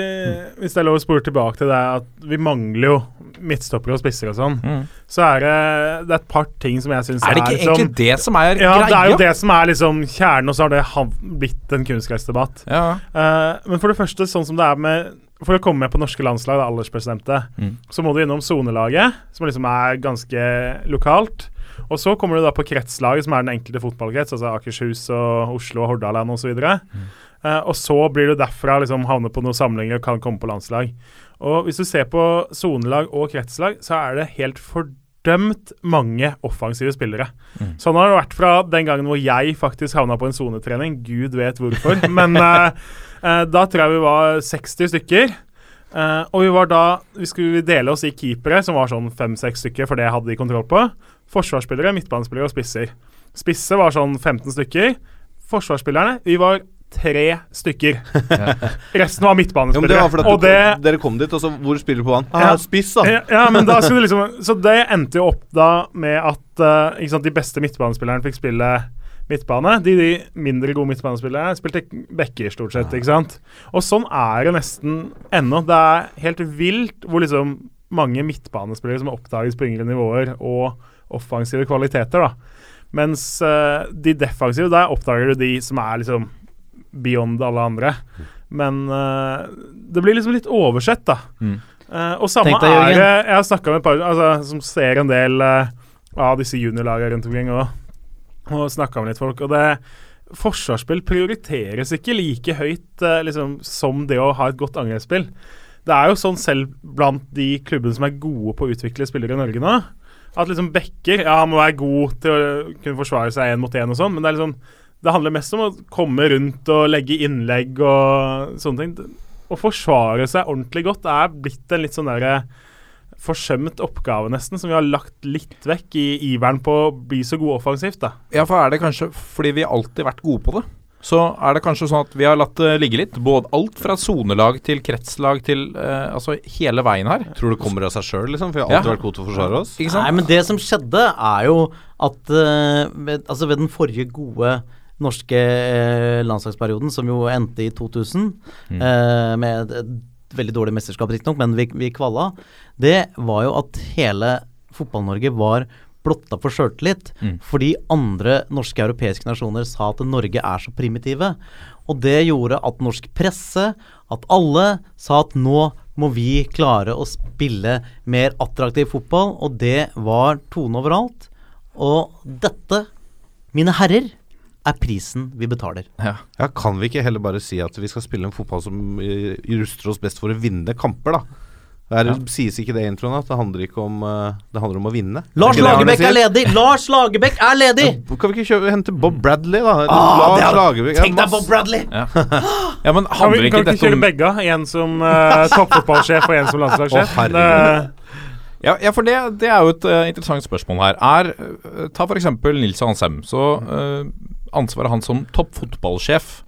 hvis det er lov å spore tilbake til det at vi mangler jo midtstoppere og spisser og sånn, så er det, det er et par ting som jeg syns Er Er det ikke liksom, egentlig det som er Ja, det er jo det som er liksom kjernen, og så har det blitt en kunstgressdebatt. Ja. Uh, men for det første, sånn som det er med For å komme med på norske landslag, det aldersbestemte, Mm. så må du innom sonelaget, som liksom er ganske lokalt. Og så kommer du da på kretslaget, som er den enkelte fotballkrets, altså Akershus og Oslo og Hordaland osv. videre Eh, og så blir du derfra liksom havner på noen samlinger og kan komme på landslag. Og hvis du ser på sonelag og kretslag, så er det helt fordømt mange offensive spillere. Sånn har det vært fra den gangen hvor jeg faktisk havna på en sonetrening. Gud vet hvorfor. Men uh, uh, da tror jeg vi var 60 stykker. Og vi var da Vi skulle dele oss i keepere, som var sånn fem-seks stykker, for det hadde de kontroll på. Forsvarsspillere, midtbanespillere og spisser. Spisse var sånn 15 stykker. Forsvarsspillerne, vi var tre stykker. Resten var Ja, det var og det kom, dere kom dit, og så Hvor spiller du på han? Ja. Ah, spiss, da. ja, ja, men da skulle liksom Så det endte jo opp da med at uh, ikke sant, de beste midtbanespillerne fikk spille midtbane. De, de mindre gode midtbanespillerne spilte backer, stort sett. ikke sant? Og sånn er det nesten ennå. Det er helt vilt hvor liksom mange midtbanespillere som oppdages på yngre nivåer, og offensive kvaliteter, da. Mens uh, de defensive, der oppdager du de som er liksom beyond alle andre. Men uh, det blir liksom litt oversett, da. Mm. Uh, og samme deg, er det Jeg har snakka med et par altså, som ser en del uh, av disse juniorlagene rundt omkring og, og snakka med litt folk. Og det Forsvarsspill prioriteres ikke like høyt liksom, som det å ha et godt angrepsspill. Det er jo sånn selv blant de klubbene som er gode på å utvikle spillere i Norge nå, at liksom Bekker ja, han må være god til å kunne forsvare seg én mot én og sånn, men det er liksom det handler mest om å komme rundt og legge innlegg og sånne ting. Å forsvare seg ordentlig godt er blitt en litt sånn derre forsømt oppgave, nesten, som vi har lagt litt vekk i iveren på å bli så gode offensivt, da. Ja, for er det kanskje fordi vi alltid har vært gode på det? Så er det kanskje sånn at vi har latt det ligge litt. Både alt fra sonelag til kretslag til eh, Altså hele veien her. Tror det kommer av seg sjøl, liksom? For vi har Ja. alltid vært gode til å forsvare oss. Ikke sant? Nei, men det som skjedde, er jo at eh, ved, altså ved den forrige gode norske eh, landslagsperioden, som jo endte i 2000, eh, med et, et veldig dårlig mesterskap riktignok, men vi, vi kvalla, det var jo at hele Fotball-Norge var blotta for sjøltillit fordi andre norske europeiske nasjoner sa at Norge er så primitive. Og det gjorde at norsk presse, at alle, sa at nå må vi klare å spille mer attraktiv fotball, og det var tone overalt. Og dette, mine herrer, er prisen vi betaler. Ja. Ja, Kan vi ikke heller bare si at vi skal spille en fotball som eh, ruster oss best for å vinne kamper, da? Er det, Sies ikke det i introen at det handler ikke om eh, Det handler om å vinne? Lars Er det Lagerbäck er ledig! Lars Lagerbäck er ledig! Kan vi ikke kjøpe, hente Bob Bradley, da? Ah, Lars er, Lagerbäck er Tenk deg Bob Bradley! Ja, men Kan vi, ikke ikke kjøre om begge? En som uh, toppfotballsjef og en som landslagssjef? Oh. Det- Ja, ja for det, det er jo et uh, interessant spørsmål her. Er, uh, ta f.eks. Nils Hansem. Så uh, ansvaret han som toppfotballsjef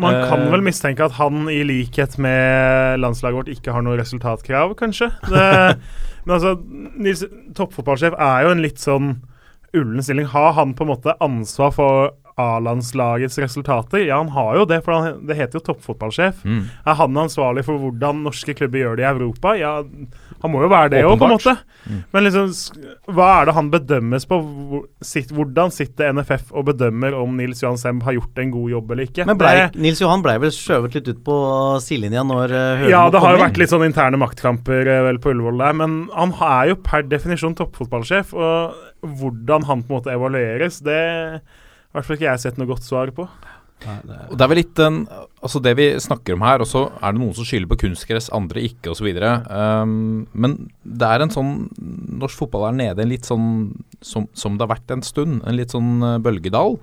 Man kan Eh, vel mistenke at han, i likhet med landslaget vårt, ikke har noe resultatkrav, kanskje. Det, men altså, Nils, toppfotballsjef er jo en litt sånn ullen stilling. Har han på en måte ansvar for A-landslagets resultater? Ja, han har jo det, for han, det heter jo toppfotballsjef. Mm. Er han ansvarlig for hvordan norske klubber gjør det i Europa? Ja, han må jo være det òg, på en måte. Mm. Men liksom, hva er det han bedømmes på? Hvordan sitter NFF og bedømmer om Nils Johan Semb har gjort en god jobb eller ikke? Men blei, Det- Nils Johan blei vel skjøvet litt ut på sidelinja når uh, Hølen Ja, det har jo vært litt sånn interne maktkamper eh, vel på Ullevål der, men han er jo per definisjon toppfotballsjef, og hvordan han på en måte evalueres, det i hvert fall ikke jeg sett noe godt svar på. Nei, Det er vel litt den Altså det vi snakker om her, og så er det noen som skylder på kunstgress, andre ikke osv. Um, men det er en sånn Norsk fotball er nede en litt sånn som, som det har vært en stund. En litt sånn eh, bølgedal.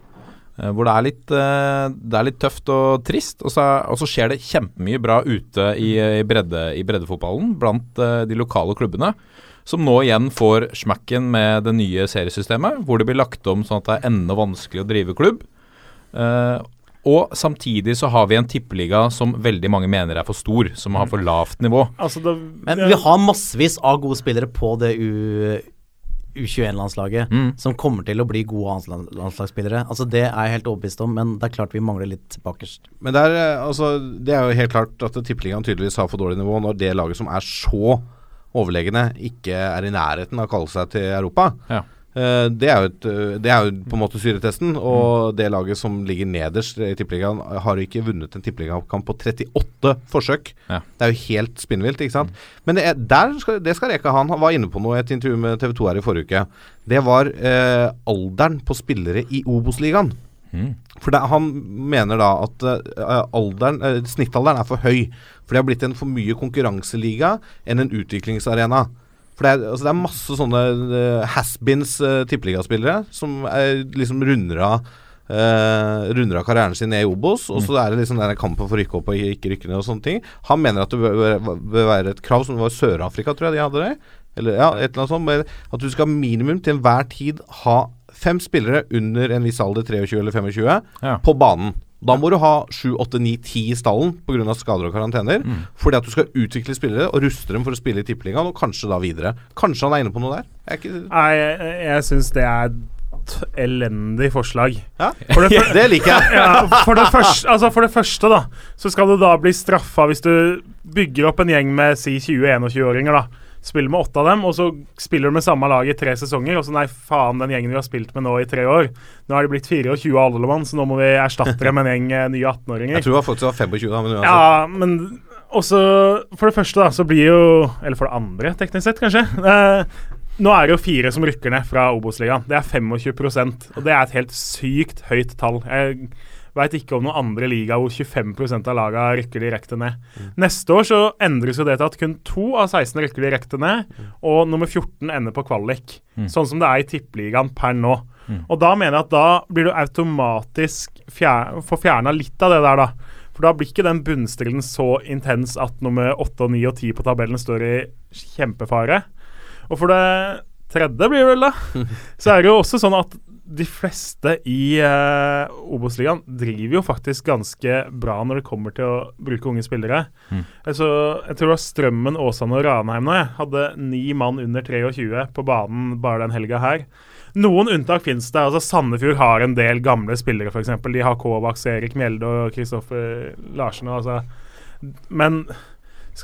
Uh, hvor det er, litt, uh, det er litt tøft og trist. Og så, er, og så skjer det kjempemye bra ute i, i, bredde, i breddefotballen blant uh, de lokale klubbene. Som nå igjen får smakken med det nye seriesystemet, hvor det blir lagt om sånn at det er enda vanskelig å drive klubb. Uh, og samtidig så har vi en tippeliga som veldig mange mener er for stor, som har for lavt nivå. Altså, det, Men vi har massevis av gode spillere på det U... U21-landslaget Mm. som kommer til å bli gode landslagsspillere. Altså Det er jeg helt overbevist om, men det er klart vi mangler litt bakerst. Men det er, eh, altså, det er jo helt klart at Tippeligaen tydeligvis har for dårlig nivå når det laget som er så overlegne, ikke er i nærheten av å kalle seg til Europa. Ja. Eh, det, er jo et, eh, det er jo på en måte syretesten. Og det laget som ligger nederst i Tippeligaen, har ikke vunnet en tippeligakamp på 38 forsøk. Ja. Det er jo helt spinnvilt, ikke sant. Men det, er, skal, det skal Reka han. Han var inne på noe i et intervju med TV 2 her i forrige uke. Det var eh, alderen på spillere i Obos-ligaen. Mm. For det, Han mener da at eh, alderen, eh, snittalderen er for høy. For det har blitt en for mye konkurranseliga enn en utviklingsarena. For det er, altså det er masse sånne uh, has-beens uh, tippeligaspillere som er, liksom runder av Uh, runder av karrieren sin i Obos, og så er det liksom denne kampen for å rykke opp og ikke rykke ned og sånne ting. Han mener at det bør, bør, være et krav som var Sør-Afrika, tror jeg de hadde det. Eller ja, et eller annet sånt. At du skal minimum til enhver tid ha fem spillere under en viss alder, 23 eller 25, Ja. på banen. Da må du ha 7, 8, 9, 10 i stallen pga. skader og karantener. Fordi at du skal utvikle spillere og ruste dem for å spille i Tippeligaen, og kanskje da videre. Kanskje han er inne på noe der? Jeg er ikke Nei, jeg, jeg syns det er et elendig forslag. ja? For det, Det liker jeg. ja, for, det første, altså for det første, da, så skal du da bli straffa hvis du bygger opp en gjeng med si 20-21-åringer, da. Spiller med åtte av dem, og så spiller du med samme lag i tre sesonger. Og så nei, faen, den gjengen vi har spilt med nå i tre år. Nå er de blitt 24 alle mann, så nå må vi erstatte dem med en gjeng eh, nye 18-åringer. Jeg tror faktisk det var 25, da, men uansett. Ja, men også For det første, da, så blir jo Eller for det andre, teknisk sett, kanskje. Eh, nå er det jo fire som rykker ned fra Obos-ligaen. Det er 25% og det er et helt sykt høyt tall. Jeg veit ikke om noen andre liga hvor 25% av laga rykker direkte ned. Neste år så endres jo det til at kun to av 16 rykker direkte ned, og nummer 14 ender på kvalik. Sånn som det er i tippeligaen per nå. Og da mener jeg at da blir du automatisk fjer får fjerna litt av det der, da. For da blir ikke den bunnstriden så intens at nummer 8, 9 og 10 på tabellen står i kjempefare. Og for det tredje blir det vel, da, så er det jo også sånn at de fleste i uh, Obos-ligaen driver jo faktisk ganske bra når det kommer til å bruke unge spillere. Altså, jeg tror det var Strømmen, Åsane og Ranheim nå jeg hadde ni mann under 23 på banen bare den helga her. Noen unntak finnes det. altså Sandefjord har en del gamle spillere, f.eks. De har Kovacs, Erik Mjelde og Kristoffer Larsen. Altså. Men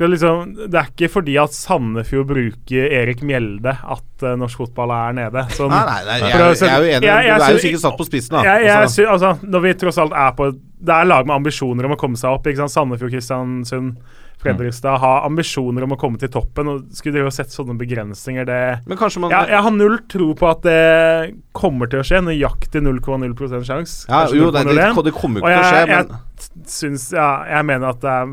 liksom, det er ikke fordi at Sandefjord bruker Erik Mjelde at uh, norsk fotball er nede. Sånn, Nei, nei, nei, jeg, jeg, er jo enig. jeg- jeg du er jo sikkert satt på spissen, da. Altså, altså, når vi tross alt er på Det er lag med ambisjoner om å komme seg opp. Ikke sant? Sandefjord, Kristiansund, Fredrikstad ha ambisjoner om å komme til toppen. og Skulle dere sett sånne begrensninger, det man jeg, jeg har null tro på at det kommer til å skje. Nøyaktig 0,0 sjanse. ja, Jo, det, det, det kommer jo ikke til å skje, men jeg syns Ja, jeg mener at det er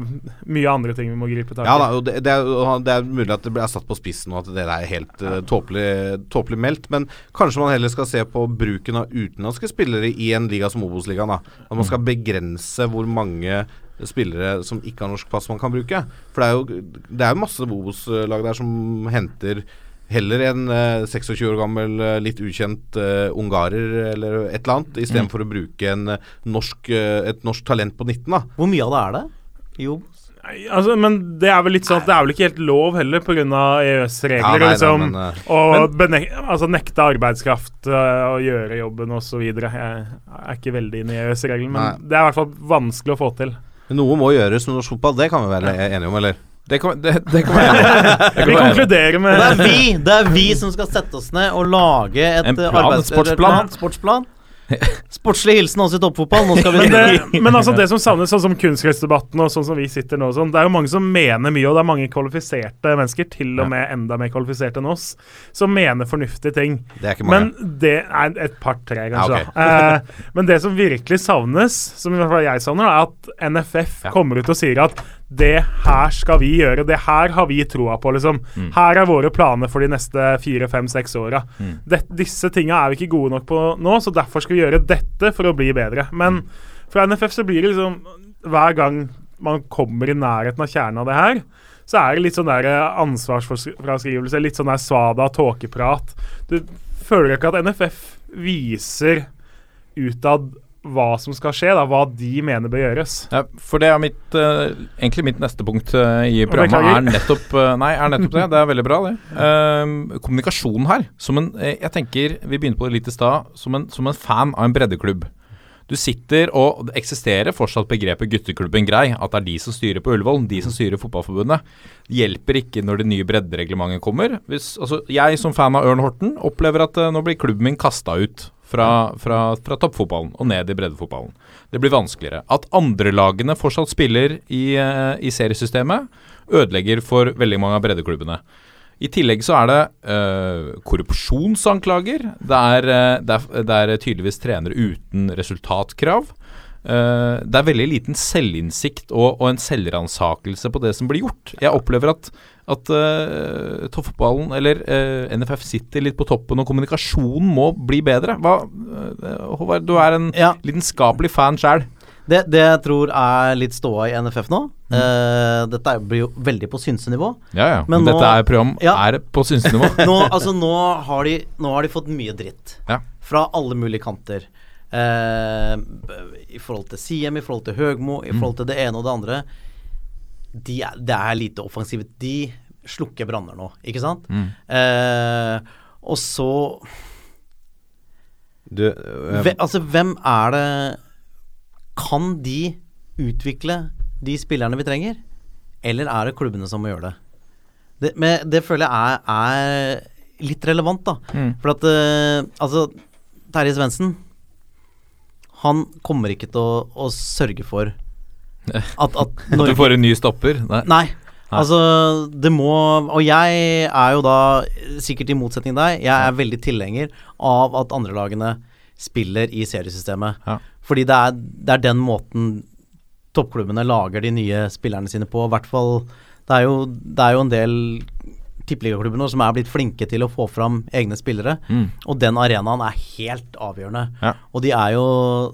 mye andre ting vi må gripe tak i. Ja da, det, det, er, det er mulig at det blir satt på spissen og at det er helt uh, tåpelig, tåpelig meldt. Men kanskje man heller skal se på bruken av utenlandske spillere i en liga som Obos-ligaen. At man skal begrense hvor mange spillere som ikke har norsk pass man kan bruke. For det er jo det er jo masse Obos-lag der som henter Heller en eh, 26 år gammel, eh, litt ukjent eh, ungarer eller et eller annet, istedenfor å bruke en, eh, norsk, eh, et norsk talent på 19. da Hvor mye av det er det? Jo. Nei, Altså, men det er vel litt sånn at det er vel ikke helt lov heller pga. EØS-regler. Ja, nei, nei, liksom, og benek altså, nekte arbeidskraft uh, å gjøre jobben osv. Jeg er ikke veldig inne i EØS-reglene, men Nei. det er i hvert fall vanskelig å få til. Noe må gjøres med norsk fotball, det kan vi være enige om, eller? Det kan, det, det kan være det Vi konkluderer med det er vi Det er vi som skal sette oss ned og lage et En plan, arbeids- sportsplan. plan, sportsplan. Sportslig hilsen også i toppfotball. Nå skal vi men, det, men altså det som savnes, sånn som kunstgressdebatten og sånn som vi sitter nå, sånn, det er jo mange som mener mye, og det er mange kvalifiserte mennesker, til og med enda mer kvalifiserte enn oss, som mener fornuftige ting. Det er ikke mange. Men det er et par-tre, kanskje. Ja, okay. da. eh, men det som virkelig savnes, som i hvert fall jeg savner, er at NFF Ja. kommer ut og sier at det her skal vi gjøre, det her har vi troa på, liksom. Mm. Her er våre planer for de neste fire, fem, seks åra. Mm. Disse tinga er vi ikke gode nok på nå, så derfor skal vi gjøre dette for å bli bedre. Men fra NFF så blir det liksom Hver gang man kommer i nærheten av kjernen av det her, så er det litt sånn der eh, ansvarsfraskrivelse, litt sånn der svada tåkeprat. Du føler ikke at NFF viser utad hva som skal skje, da, hva de mener bør gjøres. Ja, for det er mitt uh, egentlig mitt neste punkt uh, i programmet er nettopp uh, Nei, er nettopp det. Det er veldig bra, det. Kommunikasjon her. Som en Jeg tenker, vi begynte på det litt i stad, som, en- som en fan av en breddeklubb. Du sitter og Det eksisterer fortsatt begrepet gutteklubben grei. At det er de som styrer på Ullevål, de som styrer Fotballforbundet. Det hjelper ikke når det nye breddereglementet kommer. Hvis, altså, jeg som fan av Ørn Horten opplever at nå blir klubben min kasta ut fra, fra, fra toppfotballen og ned i breddefotballen. Det blir vanskeligere. At andrelagene fortsatt spiller i, eh, i seriesystemet, ødelegger for veldig mange av breddeklubbene. I tillegg så er det øh, korrupsjonsanklager. Det er, eh, det, er, det er tydeligvis trenere uten resultatkrav. Eh, det er veldig liten selvinnsikt og, og en selvransakelse på det som blir gjort. Jeg opplever at, at uh, toppfotballen, eller uh, NFF, sitter litt på toppen, og kommunikasjonen må bli bedre. Hva, eh, Håvard, du er en Ja. lidenskapelig fan sjæl. Det, det jeg tror er litt ståa i NFF nå eh, Dette blir jo veldig på synsenivå. Ja, ja. Men, Men nå- dette er program Ja. er på synsenivå. Nå, altså, nå, har de, nå har de fått mye dritt. Ja. Fra alle mulige kanter. Eh, I forhold til Siem, i forhold til Høgmo, i forhold til det ene og det andre. De er, det er lite offensivt. De slukker branner nå, ikke sant? Eh, og så Du, øh, Ve, Altså, hvem er det Kan de utvikle de spillerne vi trenger? Eller er det klubbene som må gjøre det? Det, men det føler jeg er, er litt relevant, da. For at eh, Altså, Terje Svendsen Han kommer ikke til å, å sørge for at, at At du får en ny stopper. Nei. Nei. Altså, det må Og jeg er jo da, sikkert i motsetning til deg, jeg er veldig tilhenger av at andrelagene spiller i seriesystemet. Ja. Fordi det er, det er den måten toppklubbene lager de nye spillerne sine på. I hvert fall Det er jo, det er jo en del tippeligaklubber nå som er blitt flinke til å få fram egne spillere. Mm. Og den arenaen er helt avgjørende. Ja. Og de er jo,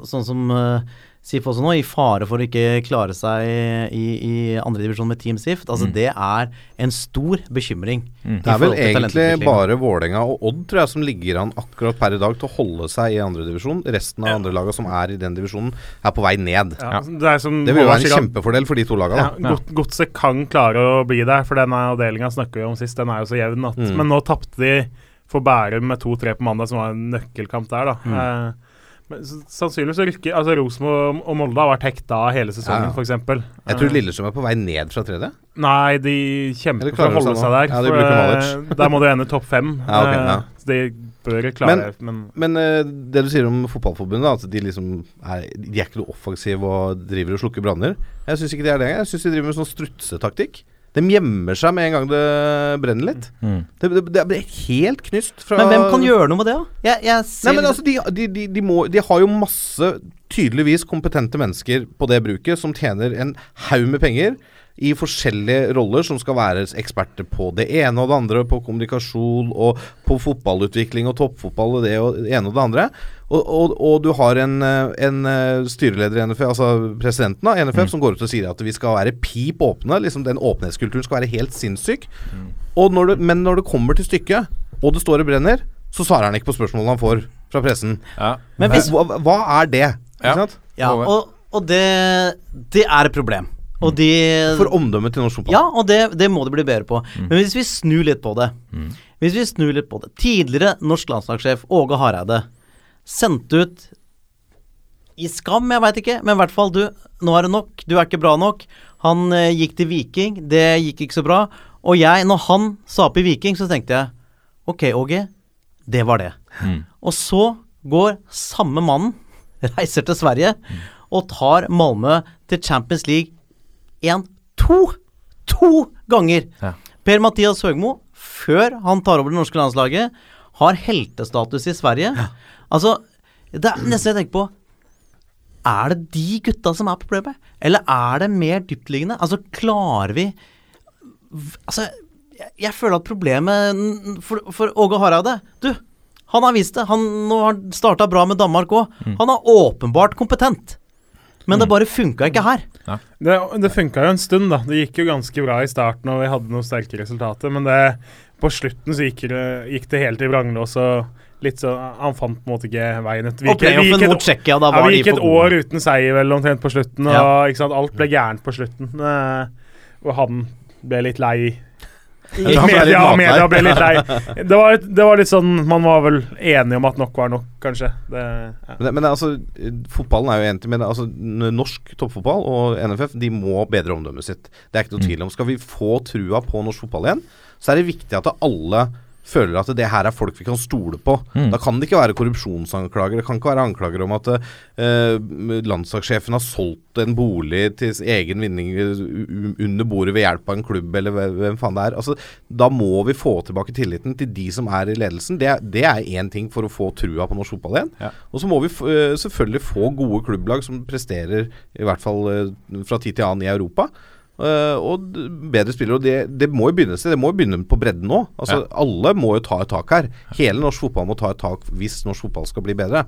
sånn som uh, Sif også nå, i fare for å ikke klare seg i, i andredivisjon med Team SIF. Altså, det er en stor bekymring. Mm. det er vel egentlig bare Vålerenga og Odd tror jeg som ligger an akkurat per i dag til å holde seg i andredivisjon. Resten av andre lagene som er i den divisjonen, er på vei ned. Ja, Det, er som Det vil jo være en kjempefordel for de to lagene. Ja. God, godset kan klare å bli der, for den avdelinga snakker vi om sist. Den er jo så jevn. At, Mm. Men nå tapte de for Bærum med 2-3 på mandag, som var en nøkkelkamp der. da. Mm. Eh, men sannsynligvis rykker altså Rosenborg og Molde har vært hekta hele sesongen, Ja, ja. eksempel. Jeg tror Eh, Lillestrøm er på vei ned fra tredje. Nei, de kjemper for å holde seg der. Ja, de for, eh, der må de ende topp fem. Ja, ok, Eh, ja. så de bør klare Men, Men eh, det du sier om Fotballforbundet, at de liksom er, De er ikke noe offensive og driver og slukker branner. Jeg syns ikke de er det. Jeg syns de driver med sånn strutsetaktikk. De gjemmer seg med en gang det brenner litt. Mm. Det, det, det blir helt knust fra Men hvem kan gjøre noe med det, da? Jeg, jeg ser Nei, men altså, de, de, de, de, må, de har jo masse tydeligvis kompetente mennesker på det bruket som tjener en haug med penger i forskjellige roller, som skal være eksperter på det ene og det andre, på kommunikasjon og på fotballutvikling og toppfotball og det og det ene og det andre. Og, og, og du har en, en eh, styreleder i NFF, altså presidenten av NFF, som går ut og sier at vi skal være pip åpne. liksom Den åpenhetskulturen skal være helt sinnssyk. Og når du, men når det kommer til stykket, og det står og brenner, så svarer han ikke på spørsmålene han får fra pressen. Ja. Men hvis- hva, hva er det? Ja. Ikke sant? Ja, og, og det, det er et problem. De For omdømmet til norsk fotball. Ja, og det, det må det bli bedre på. Men hvis vi snur litt på det Hvis vi snur litt på det Tidligere norsk landslagssjef Åge Hareide sendte ut i skam, jeg veit ikke, men i hvert fall du, nå er det nok, du er ikke bra nok. Han eh, gikk til Viking, det gikk ikke så bra. Og jeg, når han sa opp i Viking, så tenkte jeg ok, Åge, det var det. Og så går samme mannen, reiser til Sverige, og tar Malmö til Champions League én, to, to ganger. Ja. Per-Mathias Høgmo, før han tar over det norske landslaget, har heltestatus i Sverige. Altså, det er nesten jeg tenker på Er det de gutta som er problemet? Eller er det mer dyptliggende? Altså, klarer vi Altså, jeg, jeg føler at problemet for, for Åge Hareide Du, han har vist det. Han har starta bra med Danmark òg. Han er åpenbart kompetent. Men det bare funka ikke her. Det, det funka jo en stund, da. Det gikk jo ganske bra i starten, og vi hadde noen sterke resultater. Men det, på slutten så gikk det, gikk det helt i vranglås. og litt så, Han fant på en måte ikke veien ut. Vi gikk- vi gikk et- ja, vi gikk et år uten seier vel omtrent på slutten, og Ja. ikke sant, alt ble gærent på slutten. Eh, og han ble litt lei. Media, media ble litt lei. Det var, det var litt sånn Man var vel enige om at nok var nok, kanskje. Det, ja. Men, det- men det, altså, fotballen er jo en ting, men det, altså, norsk toppfotball og NFF de må bedre omdømmet sitt. Det er ikke noe tvil om. Skal vi få trua på norsk fotball igjen, så er det viktig at alle føler at det her er folk vi kan stole på. Da kan det ikke være korrupsjonsanklager. Det kan ikke være anklager om at uh, landslagssjefen har solgt en bolig til egen vinning eh, under bordet ved hjelp av en klubb, eller hvem faen det er. Altså, da må vi få tilbake tilliten til de som er i ledelsen. Det, det er én ting for å få trua på norsk fotball igjen. Ja. Og så må vi eh, selvfølgelig få gode klubblag som presterer, i hvert fall uh, fra tid til annen i Europa. Eh, og bedre spillere. Og det, det må jo begynne et. Det må jo begynne på bredden nå. Altså, Alle må jo ta et tak her. Hele norsk fotball må ta et tak hvis norsk fotball skal bli bedre.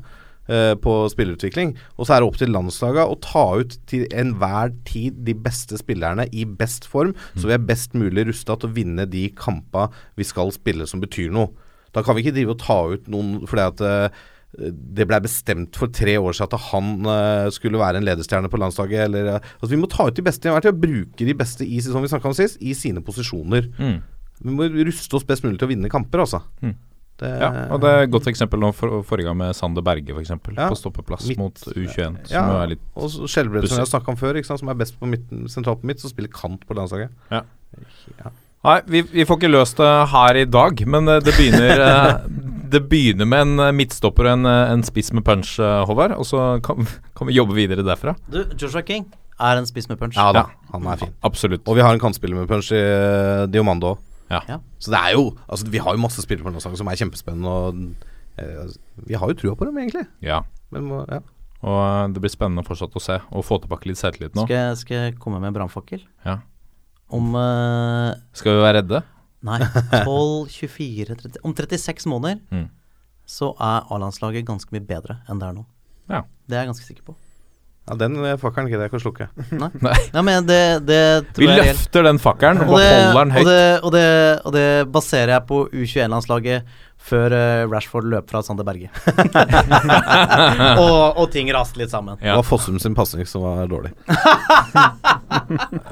uh, på spillerutvikling. Og så er det opp til landslaga å ta ut til enhver tid de beste spillerne i best form, så vi er best mulig rusta til å vinne de kampa vi skal spille som betyr noe. Da kan vi ikke drive og ta ut noen fordi at eh, det ble bestemt for tre år siden at han eh, skulle være en lederstjerne på landslaget. Eller, eh, altså Vi må ta ut de beste i hvert og bruke de beste i, som vi om sist, i sine posisjoner. Mm. Vi må ruste oss best mulig til å vinne kamper, altså. Mm. Det, Ja, og det er et godt eksempel nå for, forrige gang med Sander Berge, f.eks. Ja. På stoppeplass Midt- mot U21, som ja, er litt og Skjelbred, som jeg har snakka om før, sant, som er best på midten, sentralt på midt, som spiller kant på landslaget. Nei, vi, vi får ikke løst det her i dag, men eh, det begynner Det begynner med en eh, midtstopper og en, eh, en spiss med punch, eh, Håvard. Og så kan, kan vi jobbe videre derfra. Du, Joshua King er en spiss med punch. Ja da, Ja. han er fin. Absolutt. Og vi har en kantspiller med punch i uh, Diomando. Ja. Ja. Så det er jo Altså, vi har jo masse spillere på landslaget som er kjempespennende, og eh, altså, vi har jo trua på dem, egentlig. Ja. Men ja. Og det blir spennende fortsatt å se, og få tilbake litt selvtillit nå. Skal, jeg- skal jeg komme med en brannfakkel? Ja. Om Skal vi være redde? Nei, 12, 24, 30 Om 36 måneder Mm. så er A-landslaget ganske mye bedre enn det er nå. Ja. Det er jeg ganske sikker på. ja, den fakkelen gidder jeg ikke å slukke. Nei, Nei. Men det, det tror Vi jeg er løfter den fakkelen og Og det, holder den og, det, og, det, og det baserer jeg på U21-landslaget før eh, Rashford løp fra Sander Berge. og, og ting raste litt sammen. Det var Fossum sin pasning som var dårlig.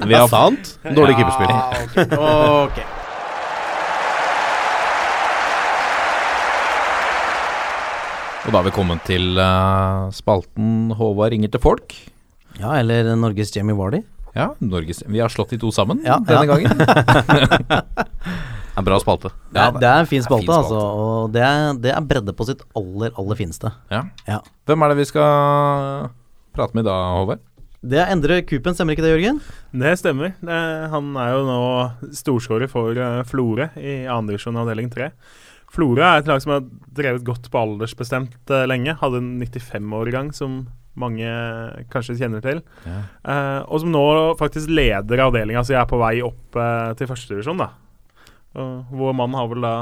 Vi har, sant? Dårlig keeperspill. okay. ok. Og da er vi kommet til uh, spalten Håvard ringer til folk. Ja, eller Norges Jamie Wardy. Ja, Norges Vi har slått de to sammen Ja, denne ja. gangen. En bra spalte. Det er, det er en fin spalte, fin spalte. altså. Og det er, det er bredde på sitt aller, aller fineste. Ja. Ja. Hvem er det vi skal prate med i dag, Håvard? Det er Endre Kupen, stemmer ikke det, Jørgen? Det stemmer. Det, han er jo nå storskårer for uh, Florø i andredivisjon avdeling 3. Florø er et lag som har drevet godt på aldersbestemt uh, lenge. Hadde en 95-årgang som mange kanskje kjenner til. Ja. Uh, og som nå faktisk leder avdelinga, så jeg er på vei opp uh, til førstedivisjon. Og vår mann har vel da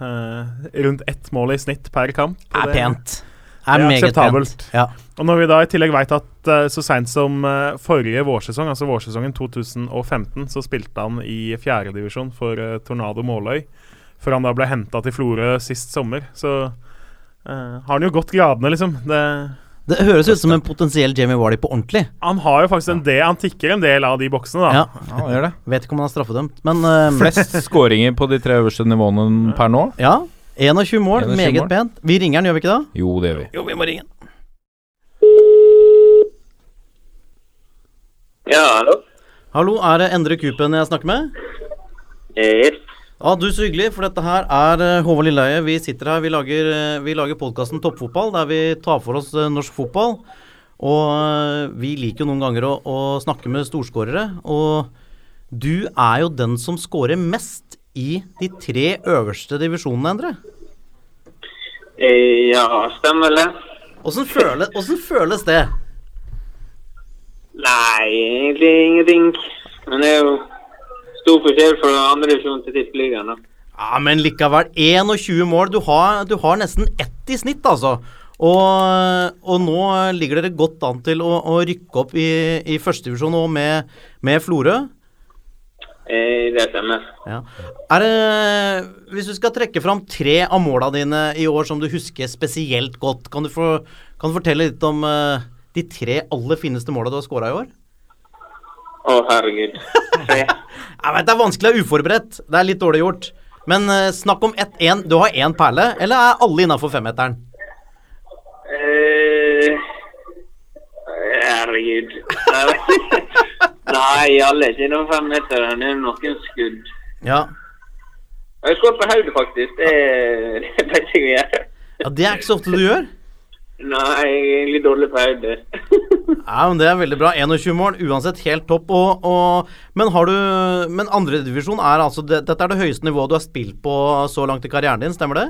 uh, rundt ett mål i snitt per kamp. Er det- pent. Er er akseptabelt. pent. Ja. Og når vi da i tillegg veit at eh, så seint som eh, forrige vårsesong, altså vårsesongen 2015, så spilte han i fjerdedivisjon for uh, Tornado Måløy, før han da ble henta til Florø sist sommer, så uh, har han jo gått gradene, liksom. Det, Det høres ut som en potensiell Jamie Wardy på ordentlig. han har jo faktisk en del Han tikker en del av de boksene, da. Ja. Ja, han gjør det. Vet ikke om han er straffedømt, men uh, Flest skåringer på de tre øverste nivåene per nå? Ja. 21 mål, 21 meget mål. pent. Vi ringer han, gjør vi ikke det? Jo, det gjør vi. Jo, vi må ringe han. Ja, hallo? Hallo, er det Endre Kupen jeg snakker med? Yes. Ja, du Så hyggelig, for dette her er eh, Håvard Lilleheie. Vi sitter her, vi lager, eh, vi lager podkasten Toppfotball, der vi tar for oss eh, norsk fotball. Og vi liker jo noen ganger å, å snakke med storskårere. Og du er jo den som skårer mest i de tre øverste divisjonene, Endre. Ja, stemmer det. Åssen føles, føles det? Nei, egentlig ingenting. Men det er jo stor forskjell fra andredivisjon til tippeligaen. Ja, Men likevel. 21 mål. Du har, du har nesten ett i snitt, altså. Og, og nå ligger dere godt an til å, å rykke opp i, i førstedivisjon og med, med Florø. Eh, Det stemmer. Ja. Er det, hvis du skal trekke fram tre av måla dine i år som du husker spesielt godt, kan du, for, kan du fortelle litt om eh, de tre aller fineste måla du har skåra i år? Å, herregud. Jeg vet Det er vanskelig å være uforberedt. Det er litt dårlig gjort. Men uh, snakk om ett én. Du har én perle, eller er alle innafor femmeteren? Uh, Herregud. Nei, alle er ikke innom femmeteren. Det er noen skudd. Ja. Jeg skåret på hodet, faktisk. Det det vet jeg å gjøre. ja. Det er ikke så ofte du gjør. Nei, egentlig dårlig feil, det. Ja, men Det er veldig bra. 21 mål, uansett helt topp. Og, og, men har du Men andredivisjon er altså det, Dette er det høyeste nivået du har spilt på så langt i karrieren din, stemmer det?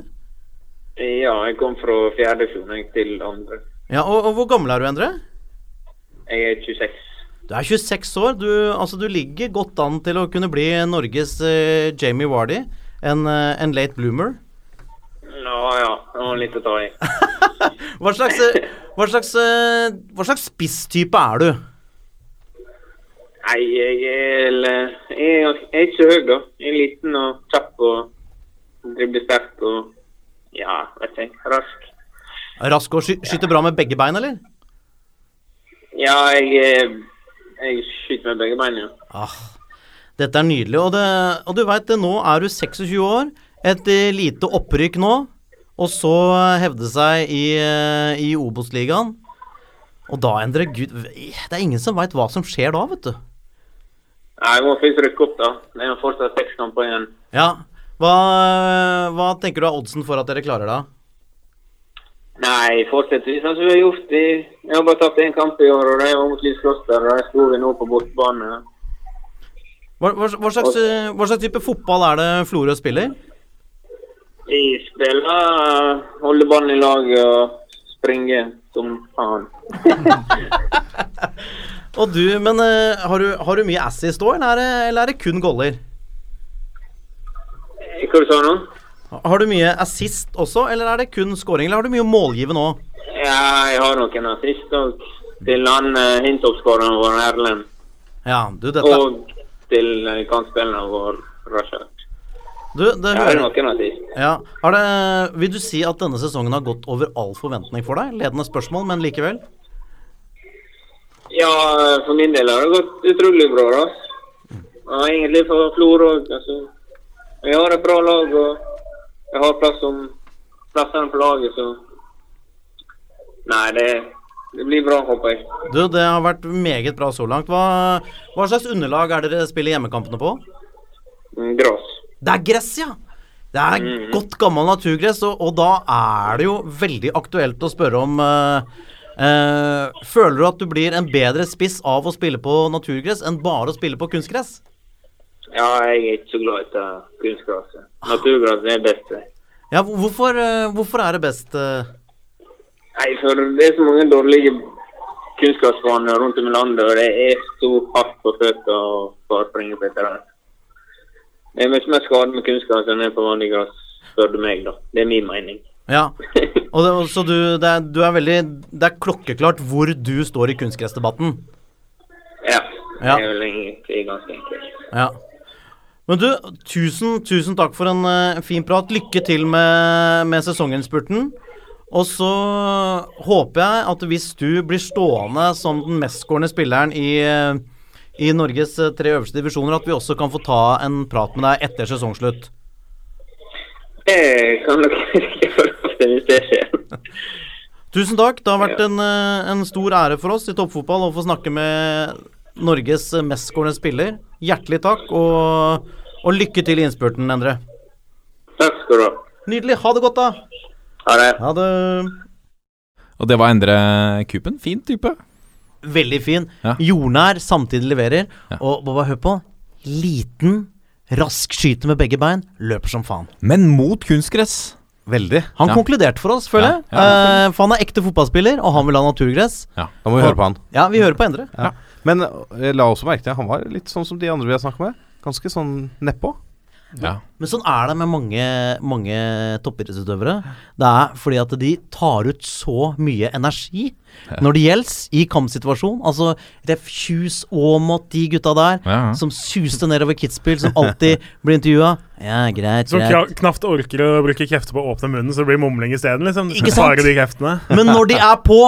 Ja, jeg kom fra fjerde divisjon til andre. Ja, og, og hvor gammel er du, Endre? Jeg er 26. Du er 26 år. Du, altså, du ligger godt an til å kunne bli Norges eh, Jamie Wardy. En, eh, en late bloomer. Nå ja, det var litt å ta i. Hva slags, eh, hva slags, eh, hva slags spisstype er du? Nei, jeg er, jeg er, ikke så høy, da. Jeg er liten og kjapp og dribler sterkt og ja, vet ikke, rask. Rask og sky skyter bra med begge bein, eller? Ja, jeg, er- jeg skyter med begge beina. Ah, dette er nydelig. Og, det, og du veit det, nå er du 26 år. Et eh, lite opprykk nå. Og så hevde seg i, eh, i Obos-ligaen. Og da, Endre, gud Det er ingen som veit hva som skjer da, vet du. Nei, Jeg må først rykke opp, da. Det er jo fortsatt seks kamper igjen. Ja. Hva, hva tenker du er oddsen for at dere klarer det? Nei, fortsetter vi sånn som vi har gjort. i Jeg har bare tatt én kamp i år, og det var mot Lys Kloster. og Der sto vi nå på bortebane. Hva, hva, hva, slags, hva slags type fotball er det Florø spiller? Vi spiller holde ballen i laget og springe som faen. Og du, men eh, har, du, har du mye assist òg, eller, er eller er det kun goller? Hva sa du nå? Har du mye assist også, eller er det kun scoring? Eller har du mye målgivende nå? Ja, jeg har noen assist òg. Til han uh, hintoppskåreren vår, Erlend. Ja, du, dette Og til kantspilleren vår, Rashad. Du, det er nok en av de ja. har det, Vil du si at denne sesongen har gått over all forventning for deg? Ledende spørsmål, men likevel. Ja, for min del har det gått utrolig bra, da. Ja, egentlig for Flor òg. Altså. Vi har et bra lag, og jeg har plass som plassene på laget, så Nei, det, det blir bra, håper jeg. Du, Det har vært meget bra så langt. Hva, hva slags underlag er dere spiller hjemmekampene på? Gress. Det er gress, ja! Det er godt gammel naturgress, og, og da er det jo veldig aktuelt å spørre om uh, uh, Føler du at du blir en bedre spiss av å spille på naturgress enn bare å spille på kunstgress? Ja, jeg er ikke så glad i kunstgress. Naturgress er best. Ja, hvorfor, uh, hvorfor er det best? Nei, for det er så mange dårlige kunstgressbaner rundt om i landet, og det er så hardt på føttene å bare springe på etter det. Det er mye mer skade med kunstgress enn det er på vanlig gress, spør du meg, da. Det er min mening. Ja. Og det, så du, det, er, du er veldig Det er klokkeklart hvor du står i kunstgressdebatten. Ja. Ja. Det er vel egentlig ganske enkelt. Ja. Men du, tusen, tusen takk for en uh, fin prat. Lykke til med, med sesonginnspurten. Og så håper jeg at hvis du blir stående som den mestskårende spilleren i, eh, i Norges eh, tre øverste divisjoner, at vi også kan få ta en prat med deg etter sesongslutt. Det kan nok ikke forvente hvis det skjer. Tusen takk. Det har vært en, eh, en stor ære for oss i toppfotball å få snakke med Norges mestskårende spiller. Hjertelig takk, og, og lykke til i innspurten, Endre. Takk skal du ha. Nydelig. Ha det godt, da. Ha det. Ha det. Og det var Endre Kupen. Fin type. Veldig fin. Ja. Jordnær, samtidig leverer. Ja. Og bare hør på. Liten, rask skyter med begge bein. Løper som faen. Men mot kunstgress. Veldig. Han Ja. konkluderte for oss, føler jeg. Ja, ja, Eh, for han er ekte fotballspiller, og han vil ha naturgress. Da må vi høre på han. Ja, vi hører på Endre. Ja. Men eh, la også merke til han var litt sånn som de andre vi har snakket med. Ganske sånn nedpå. Ja. Men sånn er det med mange, mange toppidrettsutøvere. Det er fordi at de tar ut så mye energi når det gjelder i kampsituasjon. Altså Ref. Kjus, Aamodt, de gutta der Ja, ja. som suste nedover Kitzbühel, som alltid blir intervjua. Ja, greit, Som greit. kna- knapt orker å bruke krefter på å åpne munnen, så det blir mumling isteden. Liksom. Ikke sant? De kreftene. Men når de er på,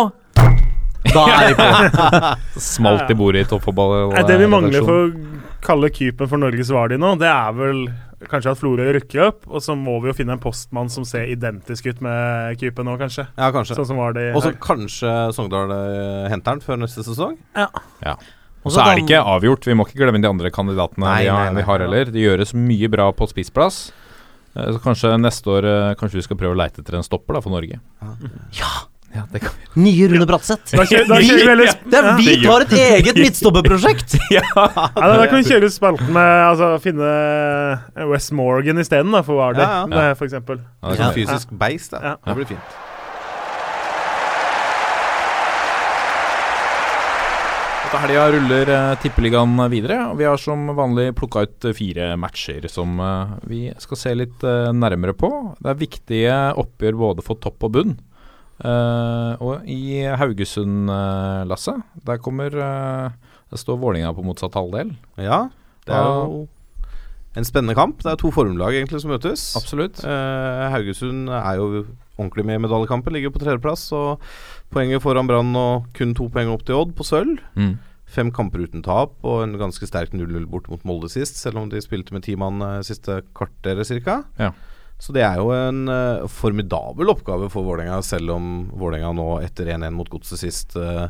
da er de på. Smalt i bordet i toppfotball. Det vi mangler for å kalle Kypen for Norges Vardi nå, det er vel kanskje at Florø rykker opp, og så må vi jo finne en postmann som ser identisk ut med Kype nå, kanskje. Ja, kanskje. Sånn som var det Og så kanskje Sogndal eh, henter han før neste sesong. Ja. Og Og så er det ikke avgjort. Vi må ikke glemme de andre kandidatene Nei, vi, har, nei, nei. vi har heller. Det gjøres mye bra på spissplass. Eh, Så kanskje neste år eh, Kanskje vi skal prøve å leite etter en stopper da for Norge. Ja! Ja, det kan vi Nye Rune Bratseth. Da kjører, da Vi, kjører vi heller det er, vi tar et eget midtstopperprosjekt! ja, da, da kan vi kjøre spalten med Altså finne West Morgan isteden, for Vardi, Ja, ja. for eksempel. Ja, det Sånn kan vi. fysisk beist, da. Ja. Det blir fint. Etter helga ruller uh, Tippeligaen videre, og vi har som vanlig plukka ut eh, fire matcher som eh, vi skal se litt eh, nærmere på. Det er viktige oppgjør både for topp og bunn. Eh, og i Haugesund, uh, Lasse, der kommer uh, Der står Vålinga på motsatt halvdel. Ja, det er jo en spennende kamp. Det er to formlag egentlig som møtes. Absolutt. Eh, Haugesund er jo ordentlig med i medaljekampen, ligger på tredjeplass. Og poenget foran Brann og kun to poeng opp til Odd på sølv. Mm. Fem kamper uten tap og en ganske sterk 0-0 bort mot Molde sist, selv om de spilte med ti mann siste kvarteret ca. Ja. Så det er jo en uh, formidabel oppgave for Vålerenga, selv om Vålerenga nå etter 1-1 mot Godset sist uh,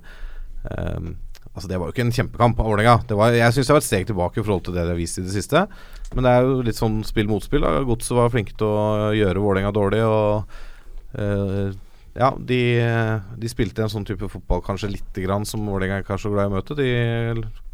um, Altså Det var jo ikke en kjempekamp av Vålerenga. Jeg syns det var et steg tilbake i forhold til det de har vist i det siste. Men det er jo litt sånn spill mot spill. Godset var flinke til å gjøre Vålerenga dårlig. Og uh, ja, de, de spilte en sånn type fotball kanskje lite grann som Vålerenga ikke er så glad i å møte. De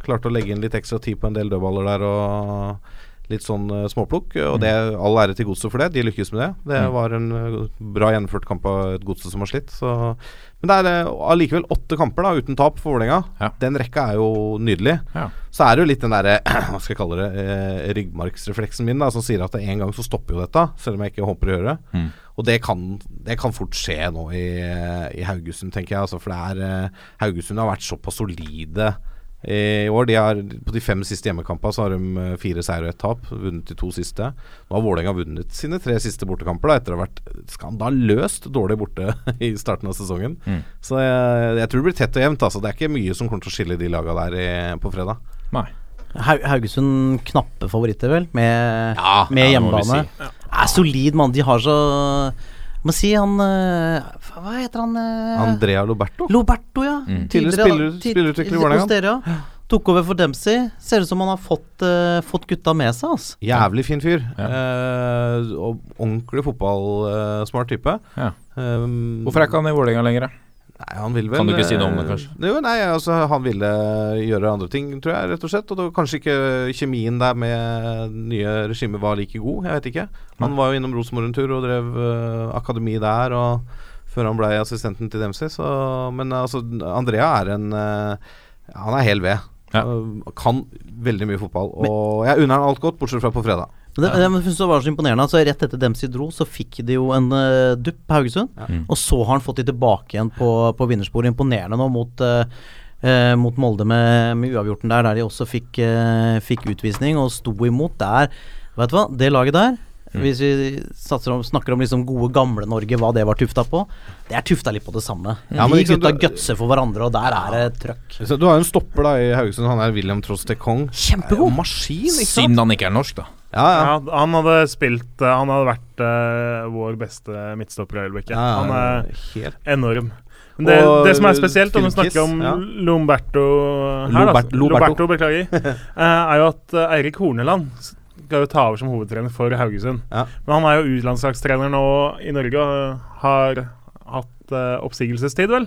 klarte å legge inn litt ekstra tid på en del dødballer der og litt sånn eh, småplukk. Og det all ære til Godset for det. De lykkes med det. Det Mm. var en eh, bra gjennomført kamp av et Godset som har slitt. Så. Men det er eh, allikevel åtte kamper da uten tap for Vålerenga. Ja. Den rekka er jo nydelig. Ja. Så er det jo litt den derre Hva skal jeg kalle det eh, ryggmargsrefleksen min da som sier at en gang så stopper jo dette. Selv om jeg ikke håper å gjøre det. Mm. Og det kan, det kan fort skje nå i, i Haugesund, tenker jeg. Altså, for det er Haugesund har vært såpass solide i år. De er, på de fem siste hjemmekampene så har de eh, fire seier og ett tap. Vunnet de to siste. Nå har Vålerenga vunnet sine tre siste bortekamper da, etter å ha vært skandaløst dårlig borte i starten av sesongen. Mm. Så jeg, jeg tror det blir tett og jevnt. Altså. Det er ikke mye som kommer til å skille de laga der i, på fredag. Nei. Haugesund knappe favoritter, vel, med, Ja, med ja, hjemmebane. si. Er solid, mann. De har så Må si han eh, Hva heter han? eh? Andrea Loberto. Loberto, ja. Mm. Tidligere spiller- spillerutvikler i Vålerenga. ja. tok over for Dempsey. Ser ut som han har fått, uh, fått gutta med seg. Altså. Jævlig fin fyr. Eh, og ordentlig fotballsmart type. Ja. Um, Hvorfor er ikke han i Vålerenga lenger? da? Nei, han vil vel Kan du ikke si noe om det, eh, kanskje? Jo, nei, altså Han ville gjøre andre ting, tror jeg, rett og slett. Og var kanskje ikke kjemien der med nye regimet var like god. Jeg vet ikke. Han var jo innom Rosenborg en tur og drev uh, akademi der. Og før han ble assistenten til Dempsey. Så, men altså, Andrea er en uh, Han er hel ved. Uh, kan veldig mye fotball. Og jeg unner han alt godt, bortsett fra på fredag. Men det, jeg synes det var så imponerende. Altså, rett etter Dempsey dro, så fikk de jo en uh, dupp på Haugesund. Mm. Og så har han fått de tilbake igjen på, på vinnersporet. Imponerende nå mot, uh, uh, mot Molde med, med uavgjorten der, der de også fikk, uh, fikk utvisning og sto imot. Der, vet du hva, det laget der Mm. Hvis vi om, snakker om liksom gode, gamle Norge, hva det var tufta på. Det er tufta litt på det samme. Ja, men de ikke sant, gutta gutser for hverandre, og der er det trøkk. Så du har jo en stopper da i Haugesund. Han er William Trostekong. Kjempegod. Maskin, ikke sant? Synd han ikke er norsk, da. Ja, ja. Ja, han hadde spilt eh, Han hadde vært uh, vår beste midtstopper i øyeblikket. Ja, han er helt enorm. Men det, det som er spesielt, om vi snakker om. Lomberto her, Lobert- da. Loberto, beklager, eh, er jo at Eirik Horneland skal jo ta over som hovedtrener for Haugesund. Men han er jo U-landslagstrener nå i Norge og har hatt uh, oppsigelsestid, vel.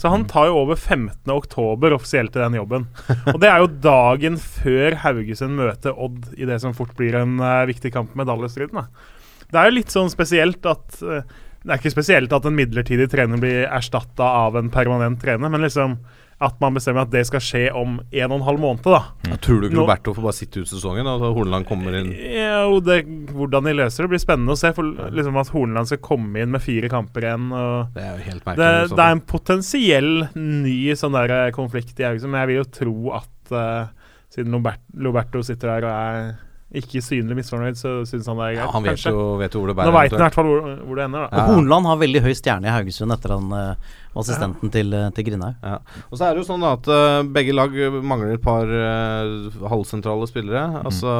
Så han tar jo over 15. oktober offisielt til den jobben. Og det er jo dagen før Haugesund møter Odd i det som fort blir en uh, viktig kamp med medaljestriden. da. Det er jo litt sånn spesielt at uh, Det er ikke spesielt at en midlertidig trener blir erstatta av en permanent trener, men liksom at man bestemmer at det skal skje om en og en halv måned, da. Ja, tror du ikke Roberto får bare sitte ut sesongen? At Horneland kommer inn jo, det, hvordan de løser det, blir spennende å se. For liksom At Horneland skal komme inn med fire kamper igjen. Det er jo helt merkelig. Det, det er en potensiell ny sånn der eh, konflikt i Haugesund, men jeg vil jo tro at uh, siden Roberto sitter der og er ikke synlig misfornøyd, så syns han det er greit. ja, han vet kanskje. jo, vet jo hvor det Nå bærer. veit han i hvert fall hvor, hvor det ender. da Ja. Hornland har veldig høy stjerne i Haugesund etter han uh, var assistenten til, eh, til Grindhaug. Ja. Og så er det jo sånn at uh, begge lag mangler et par uh, halvsentrale spillere. Altså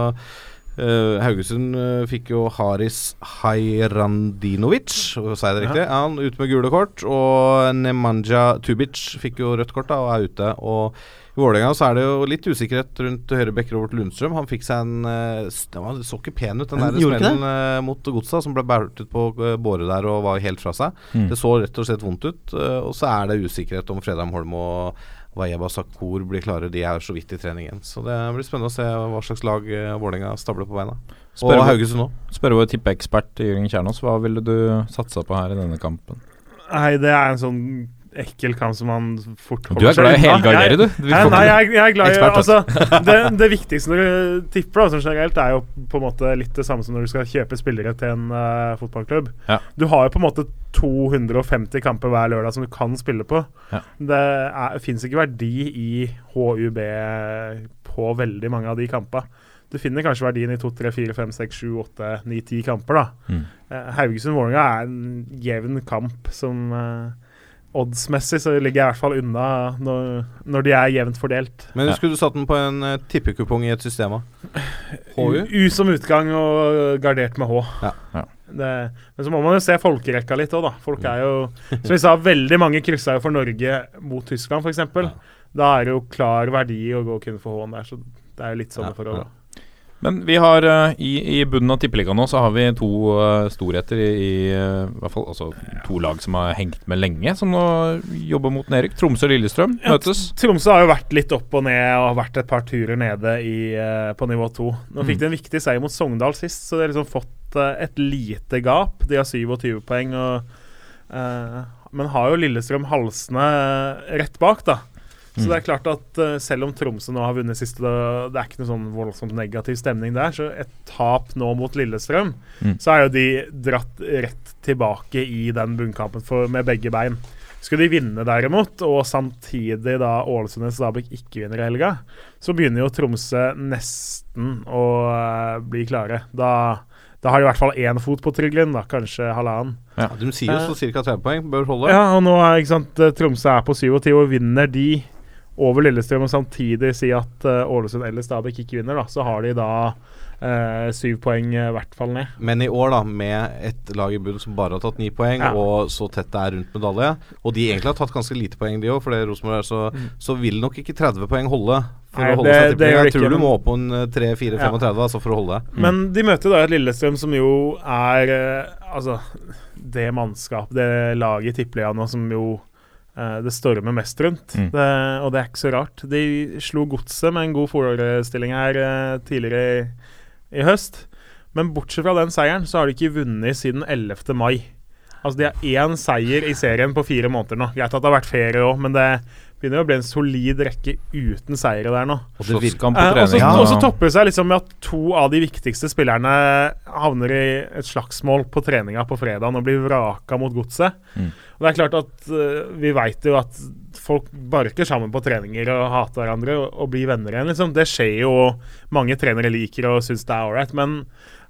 eh, Haugesund fikk jo Haris Hajrandinovic, sa jeg det riktig? Ja. Han ut med gule kort. Og Nemanja Tubic fikk jo rødt kort da og er ute. Og i Vålerenga så er det jo litt usikkerhet rundt høyrebekk Robert Lundstrøm. Han fikk seg en Det Den var- så ikke pen ut, den der smellen eh, mot Godsa, som ble båret ut på eh, båre der og var helt fra seg. Mm. Det så rett og slett vondt ut. eh, og så er det usikkerhet om Fredheim Holm og Wayeba Sakur blir klare. De er så vidt i treningen. Så det blir spennende å se hva slags lag Vålerenga stabler på beina. Spør og Haugesund òg. Spør vår tippeekspert Jørgen Kjernås, hva ville du satsa på her i denne kampen? Nei, det er en sånn ekkel kamp som man fort holder seg. Du er glad i helgardere, du. Du Nei, nei, jeg, jeg er glad i altså, det, det viktigste når du tipper, da, sånn generelt, er jo på en måte litt det samme som når du skal kjøpe spillere til en uh, fotballklubb. Ja. Du har jo på en måte 250 kamper hver lørdag som du kan spille på. Ja. Det fins ikke verdi i HUB på veldig mange av de kampene. Du finner kanskje verdien i 2, 3, 4, 5, 6, 7, 8, 9, 10 kamper. da. Mm. Eh, Haugesund-Vålerenga er en jevn kamp som eh, Oddsmessig så ligger jeg i hvert fall unna når, når de er jevnt fordelt. Men Ja. skulle du satt den på en uh, tippekupong i et system? da? U, HU? U som utgang og gardert med H. Ja. Ja. Det, men så må man jo se folkerekka litt òg, da. Folk er jo Som vi sa, veldig mange kryssa jo for Norge mot Tyskland, f.eks. eksempel Da er det jo klar verdi å gå kun for H-en der, så det er jo litt sånne Ja, forhold. Men vi har eh, i, i bunnen av tippeligaen nå så har vi to eh, storheter i, i eh, hvert fall altså to lag som har hengt med lenge, som nå jobber mot nedrykk. Tromsø og Lillestrøm Ja, møtes. Tromsø har jo vært litt opp og ned og har vært et par turer nede i, på nivå to. Nå fikk Mm. de en viktig seier mot Sogndal sist, så de har liksom fått et lite gap. De har 27 poeng, og, uh, men har jo Lillestrøm halsende eh, rett bak, da. Så Mm. det er klart at uh, selv om Tromsø nå har vunnet siste, det, det er ikke noe sånn voldsomt negativ stemning der, så et tap nå mot Lillestrøm, Mm. så er jo de dratt rett tilbake i den bunnkampen for, med begge bein. Skulle de vinne derimot, og samtidig da Ålesund og Stabæk ikke vinner i helga, så begynner jo Tromsø nesten å uh, bli klare. Da, da har de i hvert fall én fot på trygg da, kanskje halvannen. Ja, de sier jo så ca. 30 poeng. Bør holde. Ja, og nå er ikke sant, eh, Tromsø er på 27, og vinner de over Lillestrøm og samtidig si at eh, Ålesund eller Stabæk ikke vinner, da, så har de da eh, syv poeng i hvert fall ned. Men i år, da, med et lag i bunn som bare har tatt ni poeng, Ja. og så tett det er rundt medalje, og de egentlig har tatt ganske lite poeng, de òg, for det Rosenborg er så, så vil nok ikke 30 poeng holde. For Mm. Nei, det- det. Jeg tror ikke, du må opp på en 3-4-35 altså, for å holde det. Men de møter da et Lillestrøm som jo er eh, Altså, det mannskap, det laget i Tippeligaen nå som jo eh, det stormer mest rundt. Mm. Det, og det er ikke så rart. De slo Godset med en god forestilling her eh, tidligere i, i høst. Men bortsett fra den seieren, så har de ikke vunnet siden 11. mai. Altså De har én seier i serien på fire måneder nå. Greit at det har vært ferie òg, men det begynner å bli en solid rekke uten seire der nå. Og det virker han på Eh, trening. Og så topper det seg liksom med at to av de viktigste spillerne havner i et slagsmål på treninga på fredag og blir vraka mot godset. Mm. Og det er klart at uh, Vi veit jo at folk barker sammen på treninger og hater hverandre og, og blir venner igjen. liksom. Det skjer jo, mange trenere liker og syns det er ålreit, men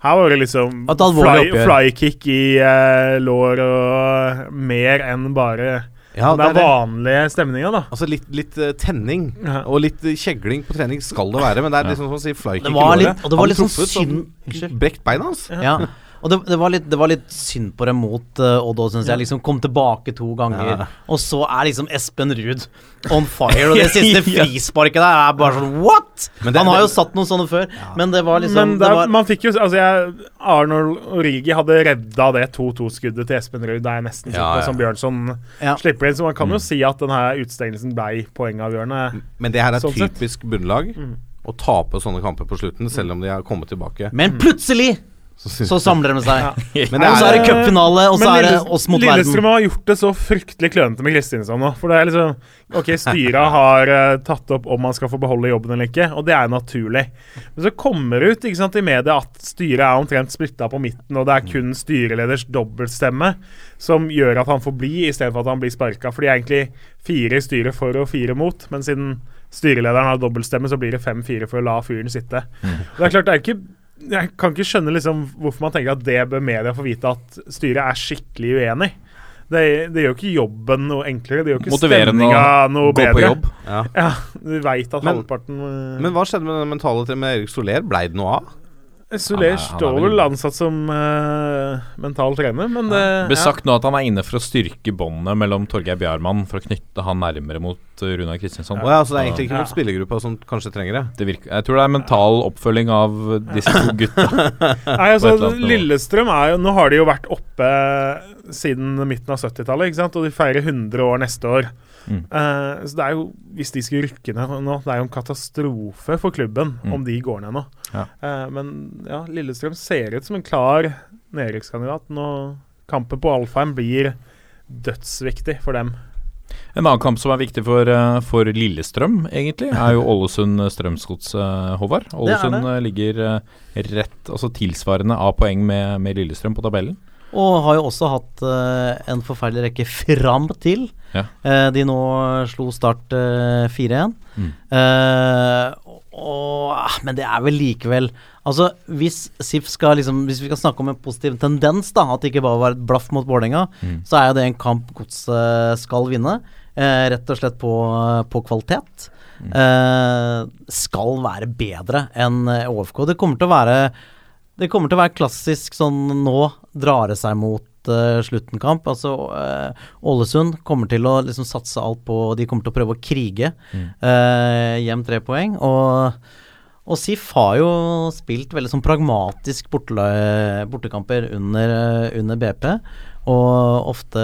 her var det liksom flykick fly, i uh, lår og mer enn bare Ja, den det er vanlige stemninga, da. Altså litt, litt eh, tenning Ja. og litt kjegling på trening skal det være, men det er liksom som å si flykick i låret. og det var litt sånn så synd-. Brekt beina hans. Ja. Og det, det, var litt, det var litt synd på dem mot uh, Odd òg, syns jeg. Liksom kom tilbake to ganger, Ja. og så er liksom Espen Ruud on fire. Og det siste frisparket der er bare sånn what?! Men det- Han har jo satt noen sånne før, men det var liksom Men det der, var, man fikk jo Altså, jeg, Arnold Origi hadde redda det 2-2-skuddet til Espen Ruud. Det er nesten Ja, ja. som Bjørnson Ja. slipper inn. Så man kan jo si at denne utstengelsen ble poengavgjørende. Men det her er Sånn sett. typisk bunnlag. Mm. Å tape sånne kamper på slutten, selv om de har kommet tilbake. Men plutselig syns så samler de seg. Men og så er det cupfinale, og så er det oss mot verden. Lillestrøm har gjort det så fryktelig klønete med Kristinsson nå. For det er liksom Ok, styret har eh, tatt opp om man skal få beholde jobben eller ikke, og det er naturlig. Men så kommer det ut ikke sant, i media at styret er omtrent splitta på midten, og det er kun styreleders dobbeltstemme som gjør at han får bli, istedenfor at han blir sparka. For de er egentlig fire i styret for og fire mot, men siden styrelederen har dobbeltstemme, så blir det fem-fire for å la fyren sitte. Og Det er klart, det er ikke jeg kan ikke skjønne liksom hvorfor man tenker at det bør media få vite at styret er skikkelig uenig. Det, det gjør ikke jobben noe enklere. Det gjør ikke Motiverende stemninga å noe gå på bedre. jobb. Ja. Ja, du veit at Men- halvparten uh, Men hva skjedde med den mentale til med Erik Soler? Blei det noe av? Soler er- er står vel- ansatt som uh, mental trener, men det Det ble ja. sagt nå at han er inne for å styrke båndet mellom Torgeir Bjarmann for å knytte han nærmere mot uh, Runar Kristinsson. Ja. ja, så det er egentlig ikke Ja. mot spillergruppa som kanskje trenger det? Det virker, jeg tror det er mental oppfølging av disse to gutta. Nei, altså. Lillestrøm er jo Nå har de jo vært oppe siden midten av 70-tallet, ikke sant? og de feirer 100 år neste år. Mm. Eh, så det er jo, hvis de skulle rykke ned nå, det er jo en katastrofe for klubben Mm. om de går ned nå. Ja. Uh, men ja, Lillestrøm ser ut som en klar nedrykkskandidat. Nå Kampen på Alfheim blir dødsviktig for dem. En annen kamp som er viktig for, uh, for Lillestrøm, egentlig, er jo Ålesund-Strømsgods, uh, Håvard. Ålesund det. uh, ligger uh, rett, altså tilsvarende av poeng med, med Lillestrøm på tabellen. Og har jo også hatt uh, en forferdelig rekke fram til. Ja. Uh, de nå slo Start uh, 4-1. Mm. Eh, ah, men det er vel likevel Altså, hvis SIF skal liksom Hvis vi skal snakke om en positiv tendens, da at det ikke bare var et blaff mot Vålerenga, Mm. så er jo det en kamp Godset skal vinne. Eh, rett og slett på, på kvalitet. Mm. Eh, skal være bedre enn OFK. Det kommer til å være det kommer til å være klassisk sånn nå drar det seg mot uh, slutten-kamp. Altså eh, Ålesund kommer til å liksom satse alt på De kommer til å prøve å krige Mm. eh, hjem tre poeng. Og, og SIF har jo spilt veldig sånn pragmatisk bortekamper under, eh, under BP, og ofte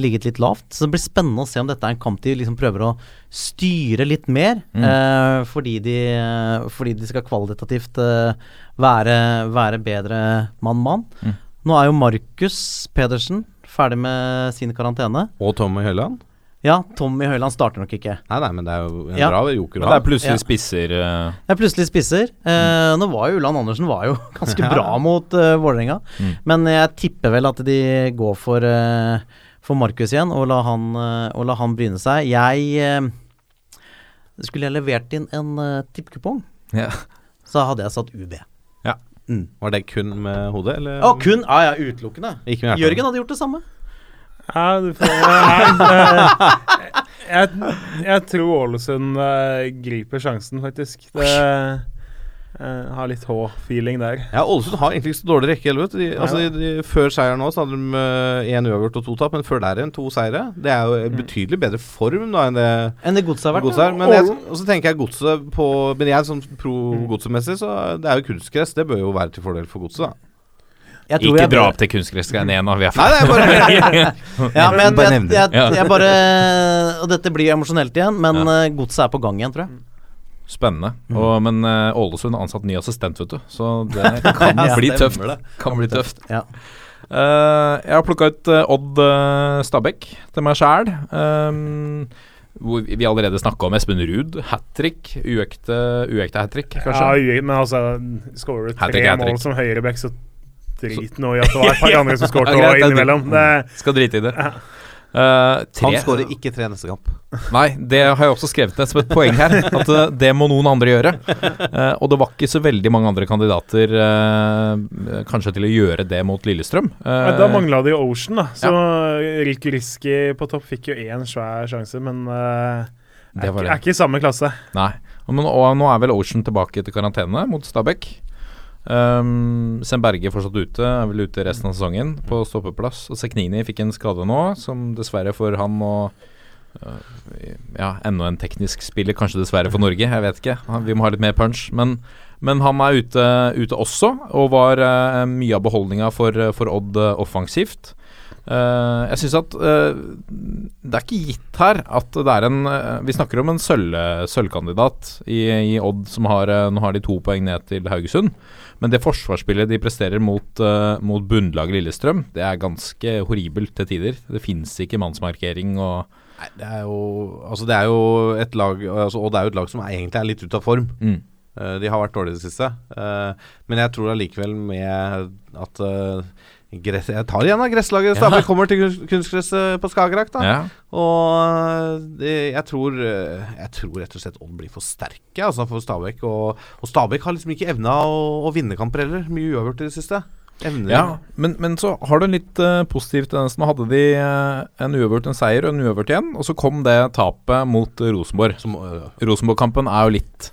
ligget litt lavt. Så det blir spennende å se om dette er en kamp de liksom prøver å styre litt mer, Mm. eh, fordi, de, eh, fordi de skal kvalitativt eh, være, være bedre mann-mann. Mm. Nå er jo Markus Pedersen ferdig med sin karantene. Og Tommy Høiland? Ja, Tommy Høiland starter nok ikke. Nei, nei, men det er jo en Ja. bra joker det er plutselig Ja. spisser uh, Det er plutselig spisser. Eh, nå var jo Ulland Andersen var jo ganske bra mot uh, Vålerenga, Mm. men jeg tipper vel at de går for, eh, for Markus igjen og la han, eh, og la han bryne seg. Jeg eh, Skulle jeg levert inn en uh, tippkupong, ja. så hadde jeg satt UB. Ja. Mm. Var det kun med hodet, eller? Å, kun? Ja, ja, utelukkende. Ikke med? Jørgen hadde gjort det samme. Ja, du får, eh, jeg, jeg tror Ålesund uh, griper sjansen, faktisk. Det, Eh, har litt H-feeling der. Ja, Ålesund har egentlig ikke så dårlig rekke vet. De, altså, de, de, før seieren nå så hadde de én uavgjort og to tap, men før der igjen to seire. Det er jo en betydelig bedre form da enn det Enn det godset har vært. Godset. Men jeg, og så tenker jeg godset på Men jeg som pro godsemessig, så det er jo kunstgress. Det bør jo være til fordel for godset, da. Jeg tror Ikke jeg dra opp til kunstgressgreiene igjen, da. Vi er Nei, det er bare Ja, men jeg, Bare jeg, jeg, bare Og dette blir emosjonelt igjen, men ja. godset er på gang igjen, tror jeg. Spennende. Og, men eh, Ålesund har ansatt ny assistent, vet du. Så det kan Ja, bli tøft. det. Kan bli tøft. Ja. Uh, jeg har plukka ut eh, Odd uh, Stabæk til meg sjæl. hvor vi allerede snakka om Espen Ruud. Hat trick. Uekte, uekte hat trick, kanskje. Ja, uekte, men altså, skårer du tre hat-trick. mål som høyreback, så drit nå i at det var et par andre som skåret Ja, greit, innimellom. Det, Skal drite i det. Eh, tre- Han skårer ikke tre neste kamp. Nei, det har jeg også skrevet ned som et poeng her. At uh, det må noen andre gjøre. Uh, og det var ikke så veldig mange andre kandidater kanskje til å gjøre det mot Lillestrøm. Eh, da mangla det jo Ocean, da. Så Rik Riski på topp fikk jo én svær sjanse, men er, var ikke- det. er ikke i samme klasse. Nei. Og, men, og nå er vel Ocean tilbake til karantene mot Stabæk. Um, Sen Berge er fortsatt ute, er vel ute resten av sesongen på stoppeplass. Og Seknini fikk en skade nå, som dessverre for han og uh, Ja, enda en teknisk spiller, kanskje dessverre for Norge, jeg vet ikke. Vi må ha litt mer punch. Men, men han er ute, ute også, og var uh, mye av beholdninga for, for Odd øh, offensivt. Eh, jeg syns at uh, det er ikke gitt her at det er en uh, Vi snakker om en sølv, sølvkandidat i, i Odd som har Nå har de to poeng ned til Haugesund. Men det forsvarsspillet de presterer mot, uh, mot bunnlaget Lillestrøm, det er ganske horribelt til tider. Det fins ikke mannsmarkering og Nei, det er jo Altså, det er jo et lag altså, Og det er jo et lag som er, egentlig er litt ute av form. Mm. De har vært dårlige i det siste. Men jeg tror allikevel med at gress, Jeg tar igjen av gresslaget Stabæk kommer til kunst- kunstgresset på Skagerrak, da. Ja. Og det, jeg, tror, eh, jeg tror rett og slett Odd blir for sterke altså, for Stabæk. Og, og Stabæk har liksom ikke evna å, å vinne kamper heller. Mye uavgjort i det siste. Evner Ja, men, men så har du en litt uh, positiv tendens. Nå hadde de uh, en uavgjort, en seier og en uavgjort igjen, og så kom det tapet mot eh, Rosenborg. Som, øh, Rosenborg-kampen er jo litt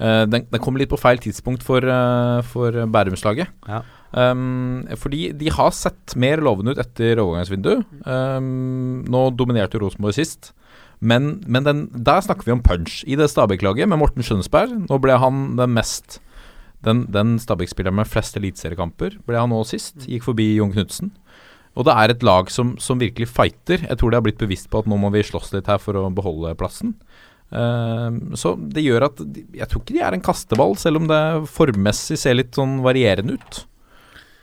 eh, den, den kom litt på feil tidspunkt for, uh, for Bærumslaget. Ja. Um, fordi de har sett mer lovende ut etter overgangsvindu. Um, nå dominerte Rosenborg sist. Men, men den, der snakker vi om punch. I det Stabæk-laget med Morten Skjønsberg, nå ble han den mest Den, den Stabæk-spilleren med flest eliteseriekamper ble han nå sist. Gikk forbi Jon Knutsen. Og det er et lag som, som virkelig fighter. Jeg tror de har blitt bevisst på at nå må vi slåss litt her for å beholde plassen. Ehm, så det gjør at Jeg tror ikke de er en kasteball, selv om det formmessig ser litt sånn varierende ut.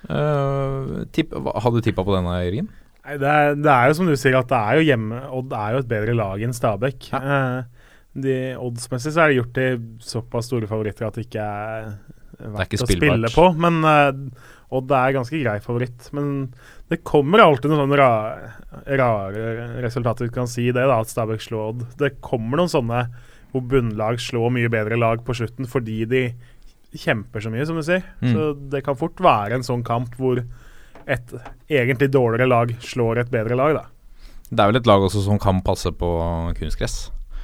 Uh, tipp, hadde du tippa på denne, Jørgen? Nei, det, er, det er jo som du sier, at det er jo hjemme Odd er jo et bedre lag enn Stabæk. Eh, de Oddsmessig så er det gjort til såpass store favoritter at det ikke er verdt ikke å spille på. Men eh, Odd er ganske grei favoritt. Men det kommer alltid noen sånne rare, rare resultater. Du kan si det, da, at Stabæk slår Odd. Det kommer noen sånne hvor bunnlag slår mye bedre lag på slutten fordi de kjemper så mye, som du sier. Mm. Så det kan fort være en sånn kamp hvor et egentlig dårligere lag slår et bedre lag, da. Det er vel et lag også som kan passe på kunstgress.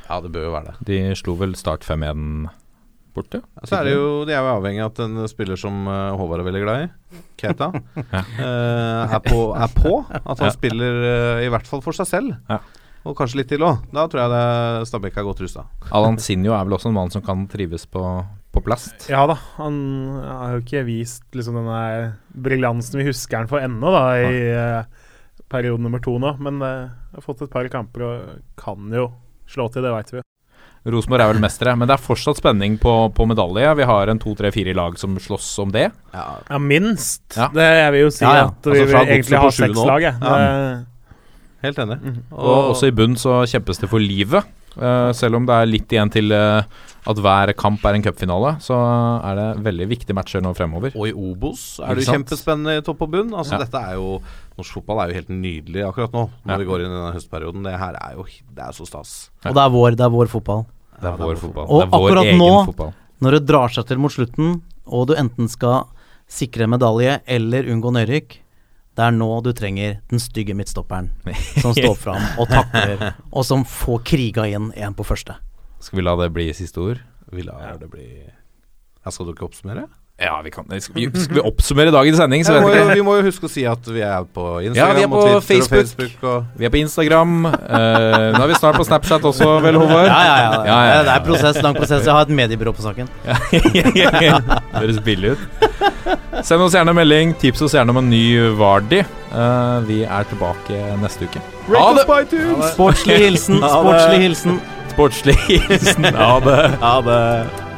Ja, det bør jo være det. De slo vel Start 5-1 borte. Så er det jo, De er jo avhengig av at en spiller som eh, Håvard er veldig glad i, Keita, Ja. eh, er, på, er på. At han Ja. spiller eh, i hvert fall for seg selv. Ja. Og kanskje litt til òg. Da tror jeg det Stabæk er godt rusta. Alan Sinjo er vel også en mann som kan trives på, på plast. Ja da, han har jo ikke vist liksom denne briljansen vi husker han for ennå, da, i eh, periode nummer to nå. Men eh, har fått et par kamper og kan jo slå til, det veit vi. Rosenborg er vel mestere, men det er fortsatt spenning på, på medalje. Vi har en to-tre-fire lag som slåss om det. Ja, minst. Ja. Det jeg vil jo si Ja, ja. at vi Altså vil egentlig har seks lag, jeg. Helt enig. Og også i bunn så kjempes det for livet. Eh, selv om det er litt igjen til eh, at hver kamp er en cupfinale, så er det veldig viktige matcher nå fremover. Og i Obos er det jo kjempespennende i topp og bunn. Altså Ja. Dette er jo Norsk fotball er jo helt nydelig akkurat nå, når Ja. vi går inn i denne høstperioden. Det her er jo det er så stas. Og det er vår, det er vår fotball. Det er vår fotball. Og vår akkurat egen nå, fotball. når det drar seg til mot slutten, og du enten skal sikre medalje eller unngå nedrykk, det er nå du trenger den stygge midtstopperen som står fram og takler, og som får kriga inn en på første. Skal vi la det bli siste ord? Vi lar det bli Ja, skal du ikke oppsummere? Ja, vi kan Skal vi, skal vi oppsummere dagens sending, så Ja, vet må jo, vi må jo huske å si at vi er på Ja, Instagram vi er på og Twitter Facebook. og Facebook og Vi er på Instagram. Uh, nå er vi snart på Snapchat også, vel, Håvard? Ja, ja, ja. ja, ja, Det er prosess, lang prosess. Jeg har et mediebyrå på saken. Høres billig ut. Send oss gjerne en melding. Tips oss gjerne om en ny Vardi. Uh, vi er tilbake neste uke. Ha det! Sportslig hilsen. Sportslig hilsen. Sportslig hilsen. Ha det. Ha det.